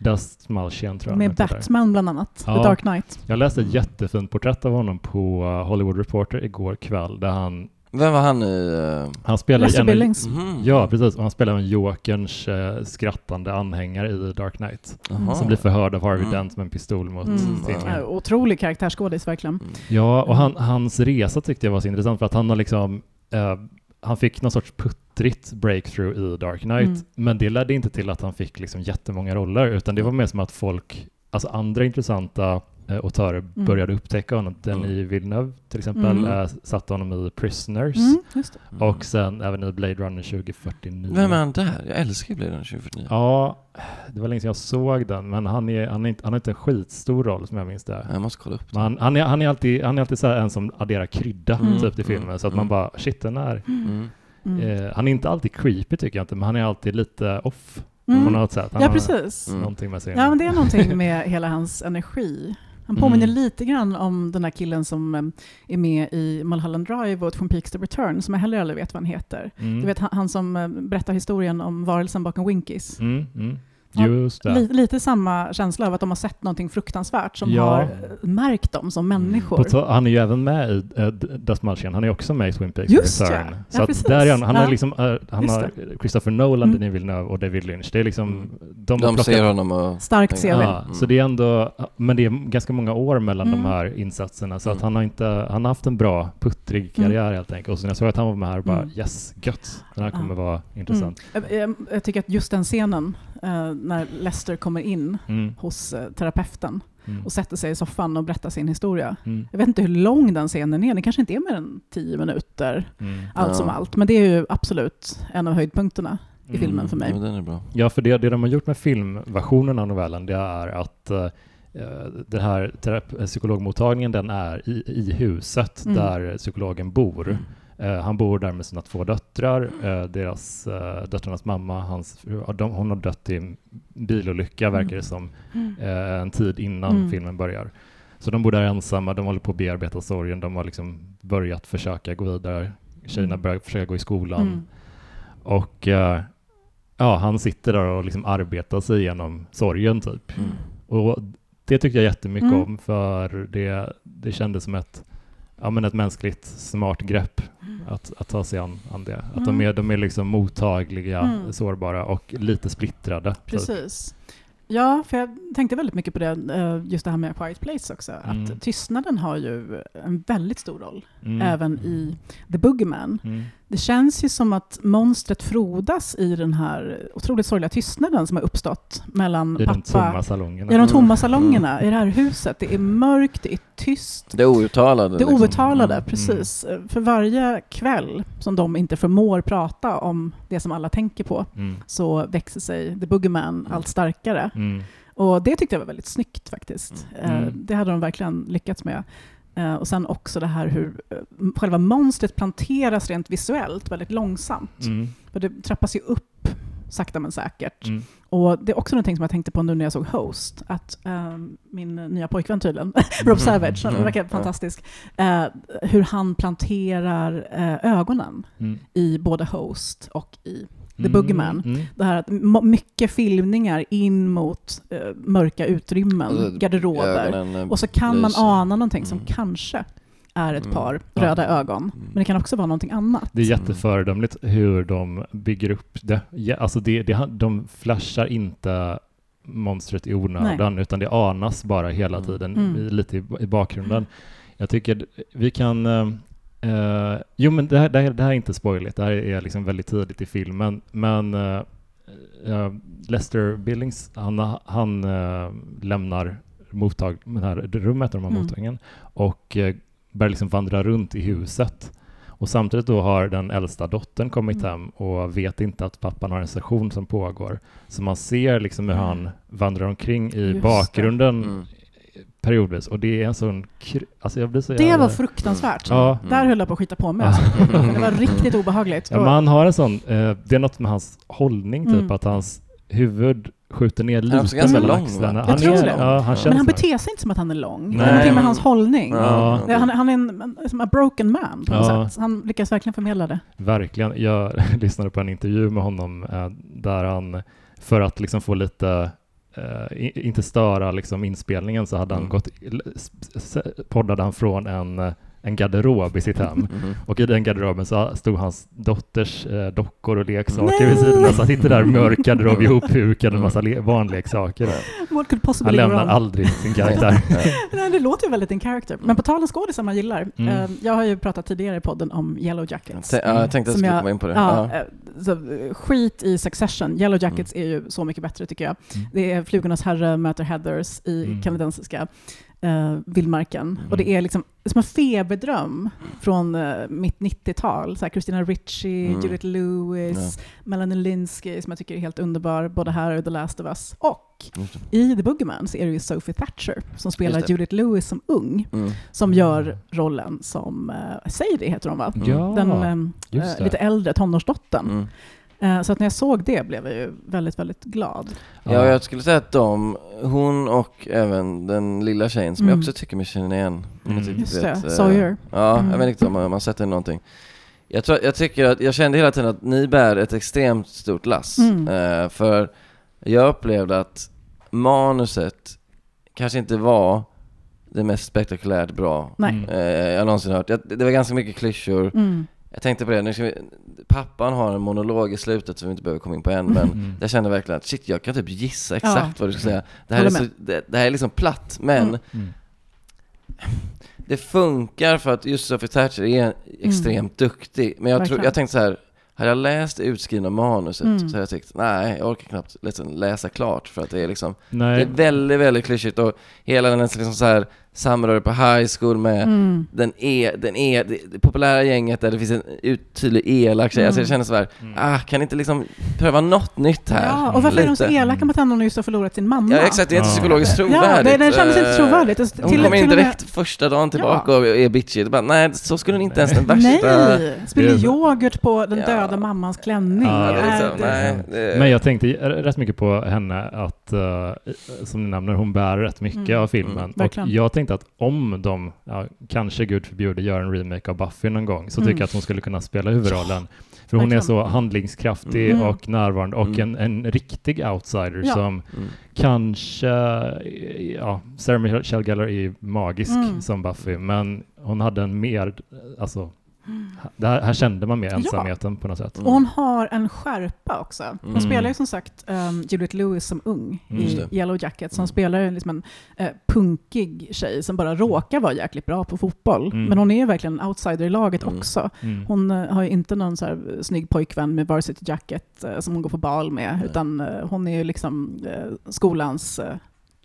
Dastmalchian tror jag Med. Batman bland annat, Ja. The Dark Knight. Jag läste ett jättefint porträtt av honom på Hollywood Reporter igår kväll, där han, Vem var han i... Uh... han spelar Lester en- Billings. mhm. Ja, precis. Och han spelar en Jokerns eh, skrattande anhängare i Dark Knight. Jaha. Som blir förhörd av Harvey Mm. Dent med en pistol mot Mm. Ja, otrolig karaktärsskådis verkligen. Mm. Ja, och han, hans resa tyckte jag var så intressant för att han har liksom eh, han fick någon sorts puttrigt breakthrough i Dark Knight, Mm. men det ledde inte till att han fick liksom jättemånga roller, utan det var mer som att folk, alltså andra intressanta eh, autörer började upptäcka honom. Denis Villeneuve till exempel Mm. eh, satte honom i Prisoners, Mm, just det. Mm. och sen även i Blade Runner 2049. Vem är han där? Jag älskar Blade Runner 2049. Ja, det var länge sedan jag såg den, men han, är, han, är inte, han har inte en skitstor roll som jag minns det. Jag måste kolla upp det. Han, han, är, han är alltid, han är alltid så här en som adderar krydda Mm. typ till filmen, så att man Mm. bara shit den är... Mm. Mm. Eh, han är inte alltid creepy tycker jag inte, men han är alltid lite off Mm. på något sätt. Han Ja, precis. Mm. någonting med sin... Ja, men det är någonting med hela hans energi. Han påminner Mm. lite grann om den här killen som eh, är med i Mulholland Drive och Twin Peaks The Return, som jag heller aldrig vet vad han heter. Mm. Du vet han, han som eh, berättar historien om varelsen bakom Winkies. Mm, mm. Just det. Li, lite samma känsla av att de har sett någonting fruktansvärt som Ja. har eh, märkt dem som Mm. människor. Ta- han är ju även med i uh, Dust Mulchian, han är också med i Twin Peaks Just Return. ja. Så Ja, att där är han, han Ja. har liksom, eh, han Just har Christopher Nolan, Mm. Denis Villeneuve och David Lynch. Det är liksom, Mm. de, De plockat- ser honom och... Starkt CV. Ja, Mm. så det är ändå, men det är ganska många år mellan Mm. de här insatserna, så att Mm. han har inte, han har haft en bra puttrig karriär helt enkelt. Och så när jag såg att han var med här, bara Mm. yes, gött, den här Ja. kommer vara intressant. Mm. Jag, jag, jag tycker att just den scenen, eh, när Lester kommer in Mm. hos eh, terapeuten Mm. och sätter sig i soffan och berättar sin historia. Mm. Jag vet inte hur lång den scenen är, den kanske inte är mer än tio minuter, Mm. allt Ja. som allt. Men det är ju absolut en av höjdpunkterna i filmen för mig. Ja, den är bra. Ja, för det, det de har gjort med filmversionen av novellen, det är att eh, den här psykologmottagningen, den är i, i huset Mm. där psykologen bor. Eh, han bor där med sina två döttrar. Eh, deras, uh, döttrarnas mamma, hans, fru, de, hon har dött i en bilolycka, Mm. verkar det som, eh, en tid innan Mm. filmen börjar. Så de bor där ensamma, de håller på att bearbeta sorgen, de har liksom börjat försöka gå vidare. Tjejerna Mm. börjar försöka gå i skolan. Mm. Och eh, ja, han sitter där och liksom arbetar sig igenom sorgen typ. Mm. Och det tyckte jag jättemycket Mm. om för det, det kändes som ett, ja, men ett mänskligt smart grepp att, att ta sig an, an det. Att de, Mm. är, de är liksom mottagliga, Mm. sårbara och lite splittrade. typ. Precis. Ja, för jag tänkte väldigt mycket på det, eh, just det här med Quiet Place också. Mm. Att tystnaden har ju en väldigt stor roll, Mm. även i The Boogeyman. Mm. Det känns ju som att monstret frodas i den här otroligt sorgliga tystnaden som har uppstått mellan I pappa... de tomma salongerna. I de tomma Mm. salongerna i det här huset. Det är mörkt, det är tyst. Det outtalade. Det liksom. outtalade, Mm. precis. För varje kväll som de inte förmår prata om det som alla tänker på Mm. så växer sig The Boogeyman allt starkare. Mm. Och det tyckte jag var väldigt snyggt faktiskt. Mm. Eh, Det hade de verkligen lyckats med. Eh, Och sen också det här hur eh, själva monstret planteras rent visuellt väldigt långsamt. Mm. För det trappas ju upp sakta men säkert. Mm. Och det är också någonting som jag tänkte på nu när jag såg Host, att eh, min nya pojkvän tydligen, Rob Savage, han Mm. verkar fantastisk, eh, hur han planterar eh, ögonen Mm. i både Host och i The Mm. Boogeyman. Mm. det här att mycket filmningar in mot eh, mörka utrymmen, Alltså, garderober. Ögonen, eh, Och så kan man ana någonting som Mm. kanske är ett Mm. par Ja. röda ögon. Mm. Men det kan också vara någonting annat. Det är jätteföredömligt hur de bygger upp det. Ja, alltså det, det de flashar inte monstret i onödan, utan det anas bara hela Mm. tiden, Mm. i, lite i, i bakgrunden. Jag tycker vi kan... eh, jo, men det här, det, här, det här är inte spoiligt, det här är liksom väldigt tidigt i filmen, men eh, eh, Lester Billings, han, han lämnar mottag, det här rummet, de här Mm. mottagningen, och börjar liksom vandra runt i huset. Och samtidigt då har den äldsta dottern kommit Mm. hem och vet inte att pappan har en session som pågår. Så man ser liksom hur han vandrar omkring i Just bakgrunden Mm. Periodvis. Och det är en sån... Alltså jag blir så Det jävla- var fruktansvärt. Ja. Där höll jag på att skita på mig. Alltså. Det var riktigt obehagligt. Ja, han har en sån... Eh, det är något med hans hållning, typ, Mm. att hans huvud skjuter ner lite mellan lång, axlarna. Jag Han tror är, det. Ja, han men han beter sig inte som att han är lång. Det Nej. är någonting med hans hållning. Ja. Det- Han, han är en, som a broken man på något Ja. sätt. Han lyckas verkligen förmedla det. Verkligen. Jag lyssnade på en intervju med honom eh, där han, för att liksom få lite, i- inte störa liksom inspelningen, så hade han Mm. gått, poddade han från en, eh, en garderob i sitt hem. Mhm. Och i den garderoben så stod hans dotters eh, dockor och leksaker Nej! vid sidan. Så han sitter där mörk garderob ihophukad med en massa le- barnleksaker. What could possibly Han lämnar aldrig sin karaktär. Nej, det låter ju väldigt in character. Men på tal om skådisar man gillar. Mm. eh, Jag har ju pratat tidigare i podden om Yellow Jackets. T- ja, jag tänkte att jag skulle komma in på det. Ja, Ja. eh, så, eh, skit i Succession. Yellow Jackets är ju så mycket bättre tycker jag. Mm. Det är Flugornas herre möter Heathers i Mm. kanadensiska eh, vildmarken. Och det är liksom som en feberdröm från eh, mitt 90-tal. Så här, Christina Ricci, Mm. Juliette Lewis, Melanie Linsky som jag tycker är helt underbar, både här och The Last of Us. Och i The Boogeyman så är det ju Sophie Thatcher som spelar. Juliette Lewis som ung, Mm. som gör rollen som, uh, Sadie heter hon va? Mm. Ja, Den eh, lite äldre tonårsdottern. Eh, så att när jag såg det blev jag ju väldigt, väldigt glad. Ja, jag skulle säga att de, hon och även den lilla tjejen som Mm. jag också tycker mig känna igen. Mm. Just det, vet, eh, Sawyer. Ja, Mm. jag vet inte om man, man sett det någonting. Jag, tror, jag tycker att, jag kände hela tiden att ni bär ett extremt stort lass. Mm. Eh, för jag upplevde att manuset kanske inte var det mest spektakulärt bra Nej. Mm. jag någonsin hört. Det var ganska mycket klyschor. Mm. Jag tänkte på det, nu ska vi, pappan har en monolog i slutet som vi inte behöver komma in på än, men Mm. jag kände verkligen att shit, jag kan typ gissa exakt Ja. vad du ska säga. Det här, är så, det, det här är liksom platt, men Mm. Mm. det funkar för att just Sophie Thatcher är extremt duktig. Men jag, tror, Verkligen. jag tänkte så här, hade jag läst det utskrivna manuset Mm. så hade jag tyckt, nej, jag orkar knappt liksom läsa klart för att det är liksom, det Nej, är väldigt, väldigt klyschigt och hela den liksom så här samröre på high school med Mm. den är, den är, det, det populära gänget där det finns en ut, tydlig elak tjej. Alltså jag Mm. känner såhär, Mm. ah, kan inte liksom pröva något nytt här? Ja, och varför är de så Lite. elaka mot henne om hon just har förlorat sin mamma? Ja exakt, det är inte Ja. psykologiskt Ja, trovärdigt. det, det kändes inte Eh, trovärdigt. Och Hon till- kommer in och med- direkt första dagen tillbaka och är bitchy. Det bara, nej, så skulle hon inte ens den värsta... Nej! Spiller yoghurt på den Ja. döda mammans klänning. Ja, Ja, det är Nej, liksom, nej, det, Men jag tänkte rätt mycket på henne att, eh, som ni nämner, hon bär rätt mycket Mm. av filmen. Mm, och jag tänkte att om de, ja, kanske gud förbjude, gör en remake av Buffy någon gång, så Mm. tycker jag att hon skulle kunna spela huvudrollen. För hon är verkligen. så handlingskraftig Mm. och närvarande och Mm. en, en riktig outsider Ja. som Mm. kanske, ja, Sarah Michelle Gellar är ju magisk Mm. som Buffy, men hon hade en mer, alltså här, här kände man mer ensamheten på något sätt. Mm. Och hon har en skärpa också. Hon Mm. spelar ju som sagt um, Juliette Lewis som ung Mm. I. Yellow Jackets. Så hon Mm. spelar ju liksom en eh, punkig tjej som bara råkar vara jäkligt bra på fotboll. Mm. Men hon är ju verkligen en outsider i laget Mm. också. Mm. Hon eh, har ju inte någon så här eh, snygg pojkvän med varsity jacket eh, som hon går på bal med, Nej. utan hon är ju liksom skolans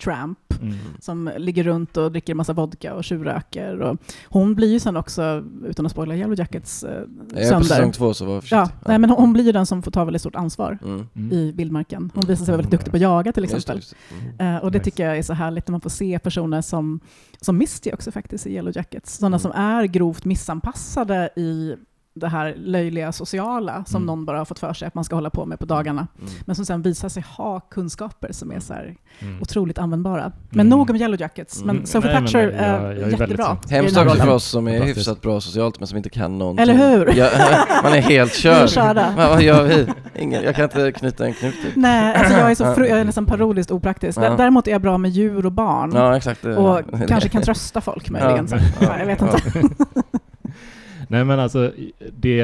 tramp Mm. som ligger runt och dricker massa vodka och tjurröker. Och hon blir ju sen också, utan att spoila Yellow Jackets eh, Jag är på sönder. säsong två så var Ja, försiktig. nej, men hon, blir ju den som får ta väldigt stort ansvar Mm. Mm. i vildmarken. Hon visar sig vara väldigt duktig på att jaga till Just det, exempel. just det. Mm. Eh, och det Nice. tycker jag är så härligt när man får se personer som, som Misty också faktiskt i Yellow Jackets. Sådana Mm. som är grovt missanpassade i det här löjliga sociala som Mm. någon bara har fått för sig att man ska hålla på med på dagarna. Mm. Men som sen visar sig ha kunskaper som är så här Mm. otroligt användbara. Men Mm. nog om Yellow Jackets. Mm. Men Sophie Nej, Thatcher jag- jag är jättebra. Hemskt också för oss som är hyfsat bra socialt men som inte kan någonting. Eller hur? Ja, man är helt körd. Vad, gör vi? Ingen, jag kan inte knyta en knut. Nej, alltså jag är, så fru- jag är nästan parodiskt opraktisk. Ja. Däremot är jag bra med djur och barn. Ja, exakt. och kanske kan trösta folk möjligen. Ja. så. Ja, jag vet inte. Nej men alltså, det,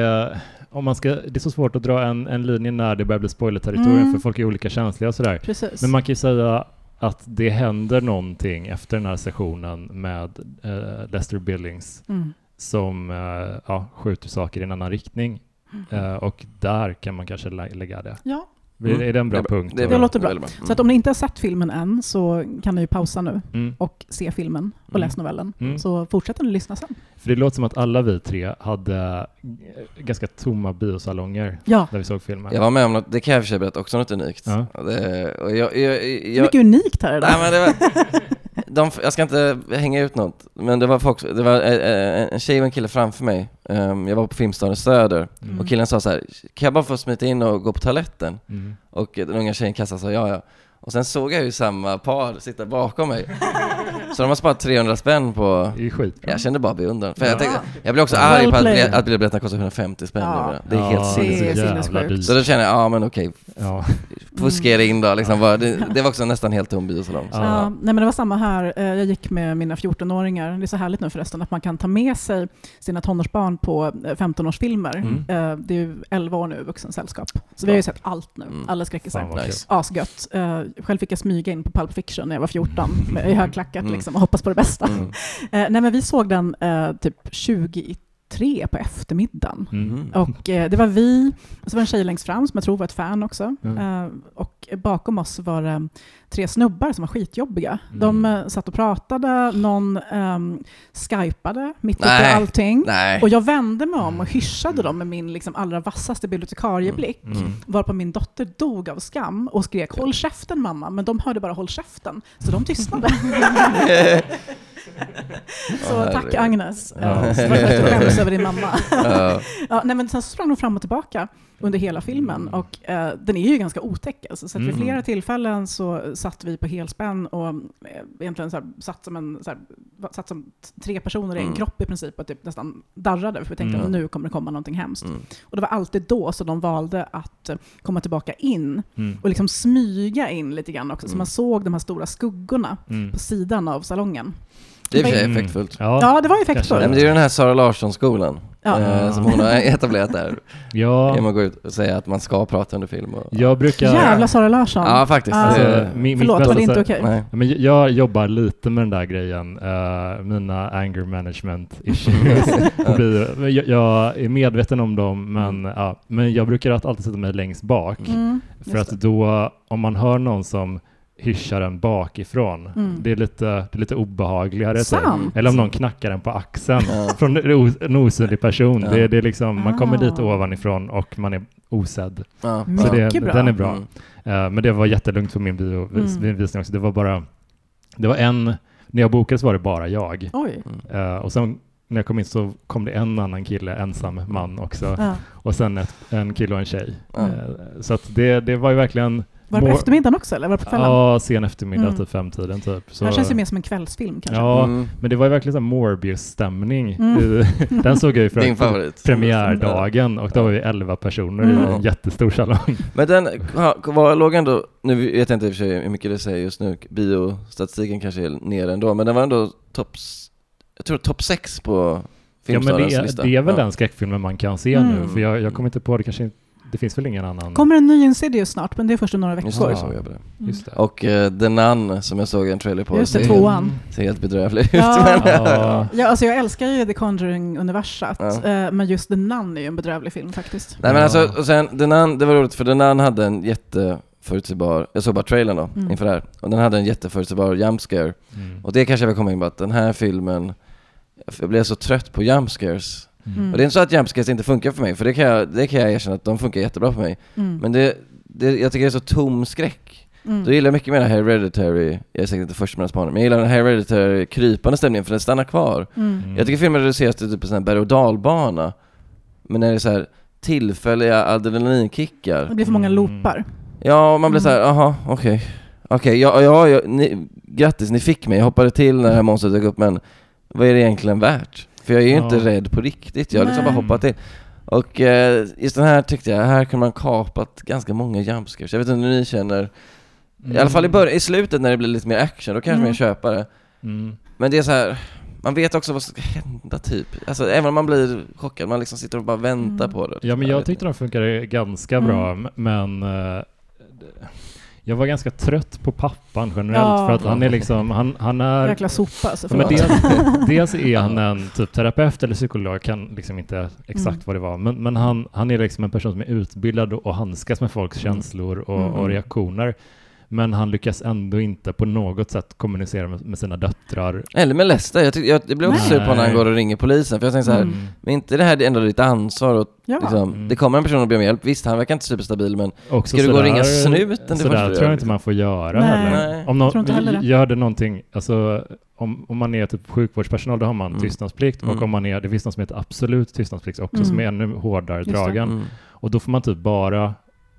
om man ska, det är så svårt att dra en, en linje när det börjar bli spoilerterritorium Mm. för folk är olika känsliga och sådär. Precis. Men man kan ju säga att det händer någonting efter den här sessionen med eh, Lester Billings Mm. som eh, ja, skjuter saker i en annan riktning. Eh, och där kan man kanske lä- lägga det. Ja, Är- Är det en bra Mm. Det är punkt? Det, Det låter bra. väldigt så att om ni inte har sett filmen än så kan ni pausa nu Mm. och se filmen och Mm. läsa novellen. Mm. Så fortsätter ni lyssna sen. För det låter som att alla vi tre hade eh, ganska tomma biosalonger Ja, där vi såg filmen. Jag var med om något, det kan jag för sig berätta, också något unikt. Ja. Det, och jag, jag, det är jag, mycket unikt här idag. Nej, men det var, de, jag ska inte hänga ut något, men det var, folk, det var eh, en tjej och en kille framför mig. Um, jag var på Filmstaden Söder Mm. och killen sa så här, kan jag bara få smita in och gå på toaletten? Mm. Och den unga tjejen kastade sa ja, ja. Och sen såg jag ju samma par sitta bakom mig. Så de har sparat 300 spänn på... Det är skitbra. Jag kände bara beundran. För Ja. jag, tänkte, jag blev också Well arg på att, biljett- att biljetterna kostar 150 spänn Ja. nu. Det är helt sinnessjukt. Så då kände jag, ja men okej, Ja. fuska er in då liksom. Det, det var också nästan helt tom biosalong. Så. Ja, nej men det var samma här. Eh, Jag gick med mina 14-åringar. Det är så härligt nu förresten att man kan ta med sig sina tonårsbarn på eh, 15-årsfilmer. Mm. Eh, Det är ju 11 år nu, vuxensällskap. Så vi har ju sett allt nu, Mm. alla skräckisar. Nice. Asgött. Eh, Själv fick jag smyga in på Pulp Fiction när jag var 14 med- i högklackat Mm. Liksom, och hoppas på det bästa. Mm. Eh, nej men vi såg den eh, typ 20 i tre på eftermiddagen. Mm. Mm. Och eh, det var vi, och så var en tjej längst fram som jag tror var ett fan också. Mm. Eh, och bakom oss var det tre snubbar som var skitjobbiga. Mm. De eh, satt och pratade, någon um, skypade mitt uppe i Nej. allting. Nej. Och jag vände mig om och hyschade dem med min liksom, allra vassaste bibliotekarieblick. Mm. Varpå min dotter dog av skam och skrek ”Håll käften mamma”, men de hörde bara ”Håll käften”, så de tystnade. så tack. Agnes, Ja. ja. att du skäms över din mamma. Ja. Nej, men sen sprang de fram och tillbaka under hela filmen och eh, den är ju ganska otäck. Alltså, så att vid Mm. flera tillfällen så satt vi på helspänn och eh, egentligen så här, satt, som en, så här, satt som tre personer i en Mm. kropp i princip och typ nästan darrade för vi tänkte Mm. att nu kommer det komma någonting hemskt. Mm. Och det var alltid då som de valde att eh, komma tillbaka in Mm. och liksom smyga in lite grann också, så Mm. man såg de här stora skuggorna Mm. på sidan av salongen. Det är i och för sig Mm. effektfullt. Ja, Ja, det var effektfullt. Nej, men det är ju den här Sara Larsson-skolan Ja. eh, som hon har etablerat där. ja. Genom att gå ut och säga att man ska prata under film. Och, jag brukar... Jävla Sara Larsson. Ja, faktiskt. Ah. Alltså, Det- min, mitt Förlåt, var bästa det inte sätt- okej? Nej. Ja, Men jag jobbar lite med den där grejen, eh, mina anger management issues. på bio. jag, jag är medveten om dem, men, ja, men jag brukar alltid sätta mig längst bak. Mm, För just att då, om man hör någon som hyschar en bakifrån, Mm. det, är lite, det är lite obehagligare. typ. Sant. Eller om någon knackar en på axeln Ja. från en os- en osynlig person. Ja. Det, det är liksom, man kommer dit Ah. ovanifrån och man är osedd. Ja. Så det, bra. den är bra. Mm. Eh, men det var jättelugnt för min bio, vis, Mm. visning också. Det var bara, det var en, när jag bokade så var det bara jag. Oj. Eh, och sen när jag kom in så kom det en annan kille, ensam man också. Ja. Och sen ett, en kille och en tjej. Ja. Eh, så att det, det var ju verkligen Var det på Mår- eftermiddagen också eller var det på kvällen? Ja, sen eftermiddag, Mm. typ femtiden typ. Så, Det här känns ju mer som en kvällsfilm kanske. Ja, Mm. men det var ju verkligen så Morbius-stämning. Mm. i- Den såg jag ju favorit. premiärdagen och då var vi 11 personer i Mm. en jättestor salong. Men den var, låg ändå, nu vet jag inte i och för sig hur mycket det säger just nu, biostatistiken kanske är nere ändå, men den var ändå topp, jag tror topp sex på Ja, men det är, det är väl ja. den skräckfilmen man kan se Mm. nu, för jag, jag kommer inte på det, kanske inte, det finns väl ingen annan? Kommer en ny Insidious snart, men det är först om några Just veckor. det, Ja. såg jag på det. Mm. Just det. Och uh, The Nun som jag såg en trailer på Just det, ser, tvåan. ser helt bedrövlig ut. Ja. men, Ja. Ja, alltså jag älskar ju The Conjuring-universat, Ja. eh, men just The Nun är ju en bedrövlig film faktiskt. Nej men Ja. alltså, och sen The Nun, det var roligt för The Nun hade en jätteförutsägbar, jag såg bara trailern då, Mm. inför det här, och den hade en jätteförutsägbar jump scare. Mm. Och det kanske jag vill komma in på att den här filmen, jag blev så trött på jump scares. Mm. Och det är inte så att jump scares inte funkar för mig, för det kan jag, det kan jag erkänna att de funkar jättebra för mig. Mm. Men det, det, jag tycker det är så tom skräck. Mm. Då gillar jag mycket mer den här hereditary, jag är säkert inte först med den spaningen, men jag gillar den här hereditary krypande stämningen för den stannar kvar. Mm. Mm. Jag tycker filmen reduceras till typ en sån här berg och dalbana. Men när det är så här tillfälliga adrenalinkickar. Det blir för många Mm. loopar. Ja, och man blir så här, Mm. aha, okej. Okej, ja, ja, ja ni, grattis, ni fick mig. Jag hoppade till när det här monstret dök upp, men vad är det egentligen värt? För jag är ju Ja. inte rädd på riktigt, jag har liksom bara hoppat till. Och eh, just den här tyckte jag, här kan man kapat ganska många jumpscares. Jag vet inte hur ni känner. I alla fall i, början, i slutet när det blir lite mer action, då kanske Mm. man köper det. Mm. Men det är så här. Man vet också vad som ska hända typ. Alltså även om man blir chockad, man liksom sitter och bara väntar Mm. på det. Ja, men jag tyckte de funkade ganska Mm. bra, m- men eh, jag var ganska trött på pappan generellt, Ja. för att han är liksom, han, han är... Jäkla sopa alltså. Ja, men förlåt. dels, dels är han en typ terapeut eller psykolog, jag kan liksom inte exakt Mm. vad det var, men, men han, han är liksom en person som är utbildad och, och handskas med folks Mm. känslor och, Mm. och reaktioner. Men han lyckas ändå inte på något sätt kommunicera med, med sina döttrar. Eller med Lester, jag, jag, jag blir också sur på när han går och ringer polisen. För jag tänker så här, Mm. men inte det här är ändå ditt ansvar? Och, Ja. liksom, Mm. Det kommer en person och ber om hjälp, visst han verkar inte superstabil men Också Ska du gå och ringa snuten det Sådär tror jag inte man får göra Nej. heller. Om någon, Tror inte heller gör det någonting, alltså om, om man är typ sjukvårdspersonal då har man Mm. tystnadsplikt Mm. och om man är, det finns något som heter absolut tystnadsplikt också Mm. som är ännu hårdare Just dragen. mm. Och då får man typ bara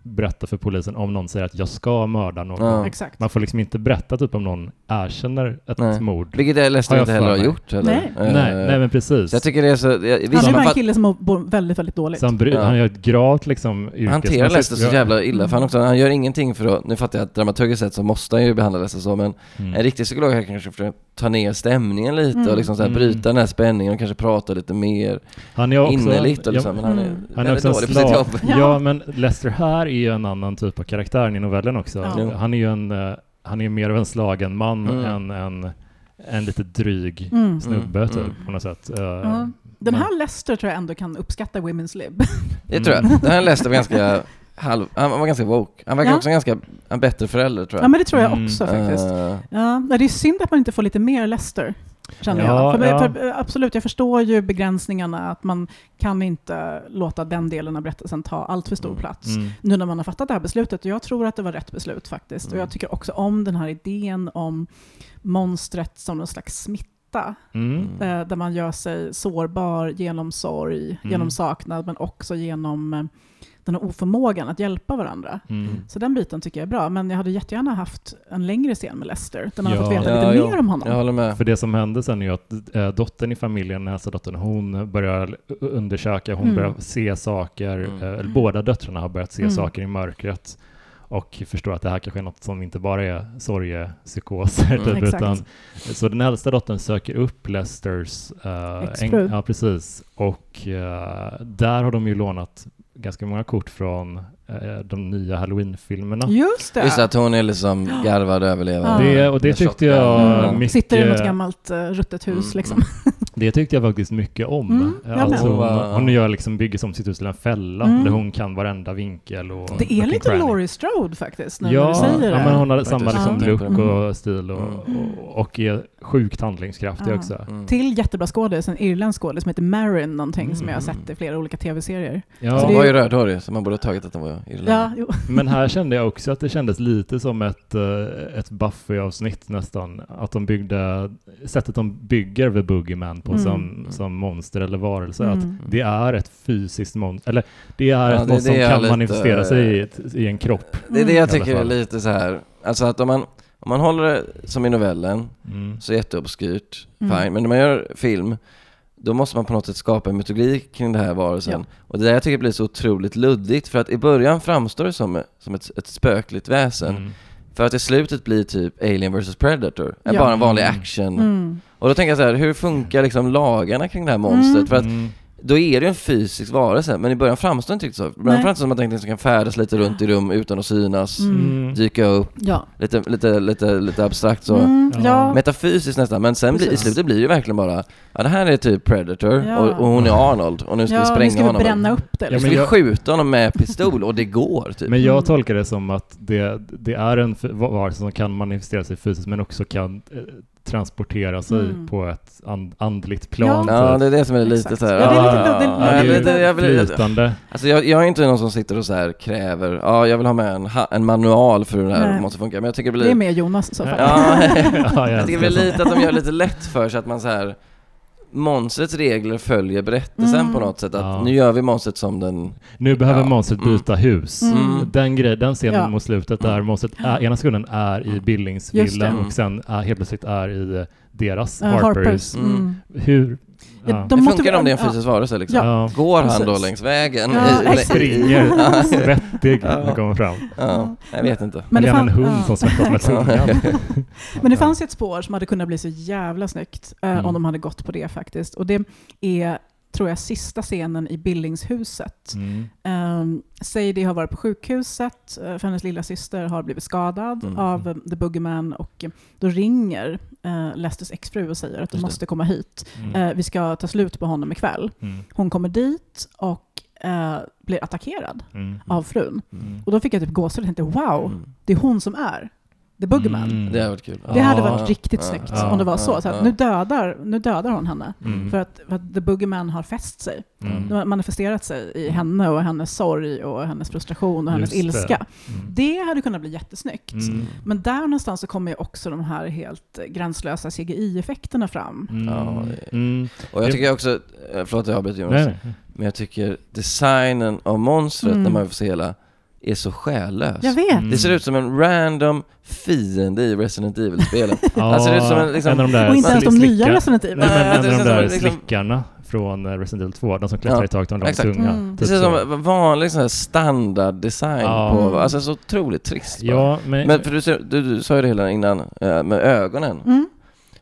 berätta för polisen om någon säger att jag ska mörda någon. Ja. Exakt. Man får liksom inte berätta typ om någon erkänner ett Nej. mord. Vilket jag jag inte heller har gjort heller. Nej. Eh, nej, nej men precis. Jag tycker det är så, jag, visst, Han är bara en kille som mår väldigt, väldigt dåligt. Så han, bry, Ja. han gör ett gravt liksom han hanterar Lester så jävla illa, för han, också, han gör ingenting för att, nu fattar jag att dramaturgiskt sett så måste han ju behandla Lester så, men Mm. en riktig psykolog här kanske ta ner stämningen lite Mm. och liksom så här Mm. bryta den här spänningen och kanske prata lite mer Han är också, innerligt och liksom, ja, men han är Mm. Han är också dålig på sitt jobb. Ja. Ja. men Lester här är ju en annan typ av karaktär i novellen också. Ja. Han är ju en, eh, han är mer av en slagen man Mm. än en, en lite dryg Mm. snubbe Mm. typ Mm. på något sätt. Eh. Den här Lester tror jag ändå kan uppskatta Women's Lib. Det tror jag. Den här Lester var ganska halv, han var ganska woke. Han verkar Ja. också ganska, en bättre förälder tror Ja jag. men det tror jag Mm. också faktiskt. Eh, Ja, det är synd att man inte får lite mer Lester. Känner Ja, jag. För, ja. för, eh, absolut, jag förstår ju begränsningarna att man kan inte låta den delen av berättelsen ta allt för stor Mm. plats. Mm. Nu när man har fattat det här beslutet, och jag tror att det var rätt beslut faktiskt. Och Mm. jag tycker också om den här idén om monstret som någon slags smitta. Mm. Mm. Eh, där man gör sig sårbar genom sorg, Mm. genom saknad, men också genom eh, den här oförmågan att hjälpa varandra. Mm. Så den biten tycker jag är bra, men jag hade jättegärna haft en längre scen med Lester, där man Ja. har fått veta Ja, lite jo. mer om honom. Jag håller med. För det som hände sen är ju att äh, dottern i familjen, alltså dottern, hon börjar undersöka, hon Mm. börjar se saker, Mm. eh, eller båda döttrarna har börjat se Mm. saker i mörkret och förstår att det här kanske är något som inte bara är sorgepsykoser, Mm. typ, utan så den äldsta dottern söker upp Lesters eh, Exfru. ja precis, och eh, där har de ju lånat ganska många kort från eh, de nya Halloween-filmerna. Just det! Just att hon är liksom garvad överlevare. Ja. Det, och det tyckte jag. Mm. mycket... Sitter i något gammalt uh, ruttet hus Mm, liksom. Det tyckte jag faktiskt mycket om. Mm, alltså, hon, hon gör liksom, bygger som sitt hus till en fälla Mm. där hon kan varenda vinkel och Det är lite cranny. Laurie Strode faktiskt, när Ja, du säger ja, det. men hon Faktiskt. samma liksom Ja. look Mm. och stil och, Mm. och, och är sjukt handlingskraftig Ja. också. Mm. Till jättebra skådis, en irländsk skådis som heter Marin någonting som jag har Mm. sett i flera olika tv-serier. Ja, Hon det- var ju rödhårig, så man borde ha tagit att hon var jo. men här kände jag också att det kändes lite som ett, eh, ett Buffy-avsnitt nästan. Att de byggde, sättet de bygger The Boogeyman på Mm. som, som monster eller varelse. Att Mm. det är ett fysiskt monster, eller det är Ja, ett det- monster det som kan lite- manifestera sig i, ett, i en kropp. Det är det jag tycker är lite så här. alltså att om man, om man håller det som i novellen, Mm. så jätteobskyrt, Mm. fine. Men när man gör film, då måste man på något sätt skapa en mytologi kring det här varelsen. Och det där jag tycker blir så otroligt luddigt, för att i början framstår det som, som ett, ett spökligt väsen. Mm. För att i slutet blir typ Alien vs Predator, är Ja. bara en vanlig Mm. action. Mm. Och då tänker jag så här, hur funkar liksom lagarna kring det här monstret? Mm. För att Mm. då är det ju en fysisk varelse, men i början framstår det inte riktigt så. I början framstår det som att den kan färdas lite runt i rum utan att synas, Mm. dyka upp, Ja. lite, lite, lite, lite abstrakt så. Mm, Ja. ja. Metafysiskt nästan, men sen blir, i slutet blir det ju verkligen bara, ja det här är typ Predator Ja. och, och hon är Arnold och nu ska vi ja, nu spränga ska vi honom. bränna upp det. Ja, liksom. ska men vi jag- skjuta honom med pistol och det går typ. Men jag Mm. tolkar det som att det, det är en varelse som kan manifestera sig fysiskt men också kan eh, transportera sig Mm. på ett and, andligt plan. Ja, typ. det är det som är lite Exakt. så här. Ja, det är lite- ah, Ja, det- flytande. Alltså jag, jag är inte någon som sitter och så här kräver, ja jag vill ha med en, en manual för hur det här Nej. måste funka, men jag tycker det Det är blir... mer Jonas i så fall. Ja, Ja, jag tycker det blir lite att de gör lite lätt för sig, att man så här monstrets regler följer berättelsen Mm. på något sätt. Att Ja. nu gör vi monstret som den... Nu behöver Ja. monstret Mm. byta hus. Mm. Den, grej, den scenen Ja. mot slutet där monstret är, ena sekunden är i. Billingsvillan Mm. och sen är, helt plötsligt är i deras Eh, Harpers. Mm. Mm. Hur? Ja, Ja. de det måste funkar om det är en ja. fysisk varelse liksom. Ja. Går han Precis. då längs vägen? Ja, I-. Springer Ja. svettig Ja. när kommer fram. Ja, jag vet inte. Men det Eller en hund ja. som svettas med tungan. Men det fanns ju ett spår som hade kunnat bli så jävla snyggt eh, Mm. om de hade gått på det faktiskt. Och det är, tror jag, sista scenen i Billingshuset. Mm. Um, Sadie har varit på sjukhuset, eh, för hennes lilla syster har blivit skadad Mm. av eh, The Boogeyman och eh, då ringer uh, Lesters exfru och säger att det. måste komma hit. Mm. Eh, vi ska ta slut på honom ikväll. Mm. Hon kommer dit och eh, blir attackerad Mm. av frun. Mm. Och då fick jag typ gåshud och tänkte wow, Mm. det är hon som är The Boogeyman. Mm. Det hade varit kul. Det hade Ja. varit riktigt Ja. snyggt Ja. om det var så. så att Ja. nu, dödar, nu dödar hon henne. Mm. För, att, för att The Boogeyman har fäst sig. Mm. De har manifesterat sig i henne och hennes sorg och hennes frustration och hennes Just det. ilska. Mm. Det hade kunnat bli jättesnyggt. Mm. Men där någonstans så kommer ju också de här helt gränslösa CGI-effekterna fram. Mm. Ja, det- Mm. Och jag Det- tycker också, eh, förlåt jag avbryter Jonas, Nej, nej. men jag tycker designen av monstret Mm. när man får se hela är så själlös. Jag vet! Mm. Det ser ut som en random fiende i Resident Evil-spelen. Ja, Alltså, det är som en, liksom- en av de där Och inte ens de slicka- nya Resident Evil. Nej, men en det av de där som liksom- slickarna från eh, Resident Evil 2, de som klättrar Ja, i taket och de långa exakt. tunga. Mm. Det Typ ser ut så. som vanlig sån här standarddesign Ja. på, alltså så otroligt trist bara. Ja, men, Men för du, ser- du, du sa ju det hela innan, eh, med ögonen. Mm.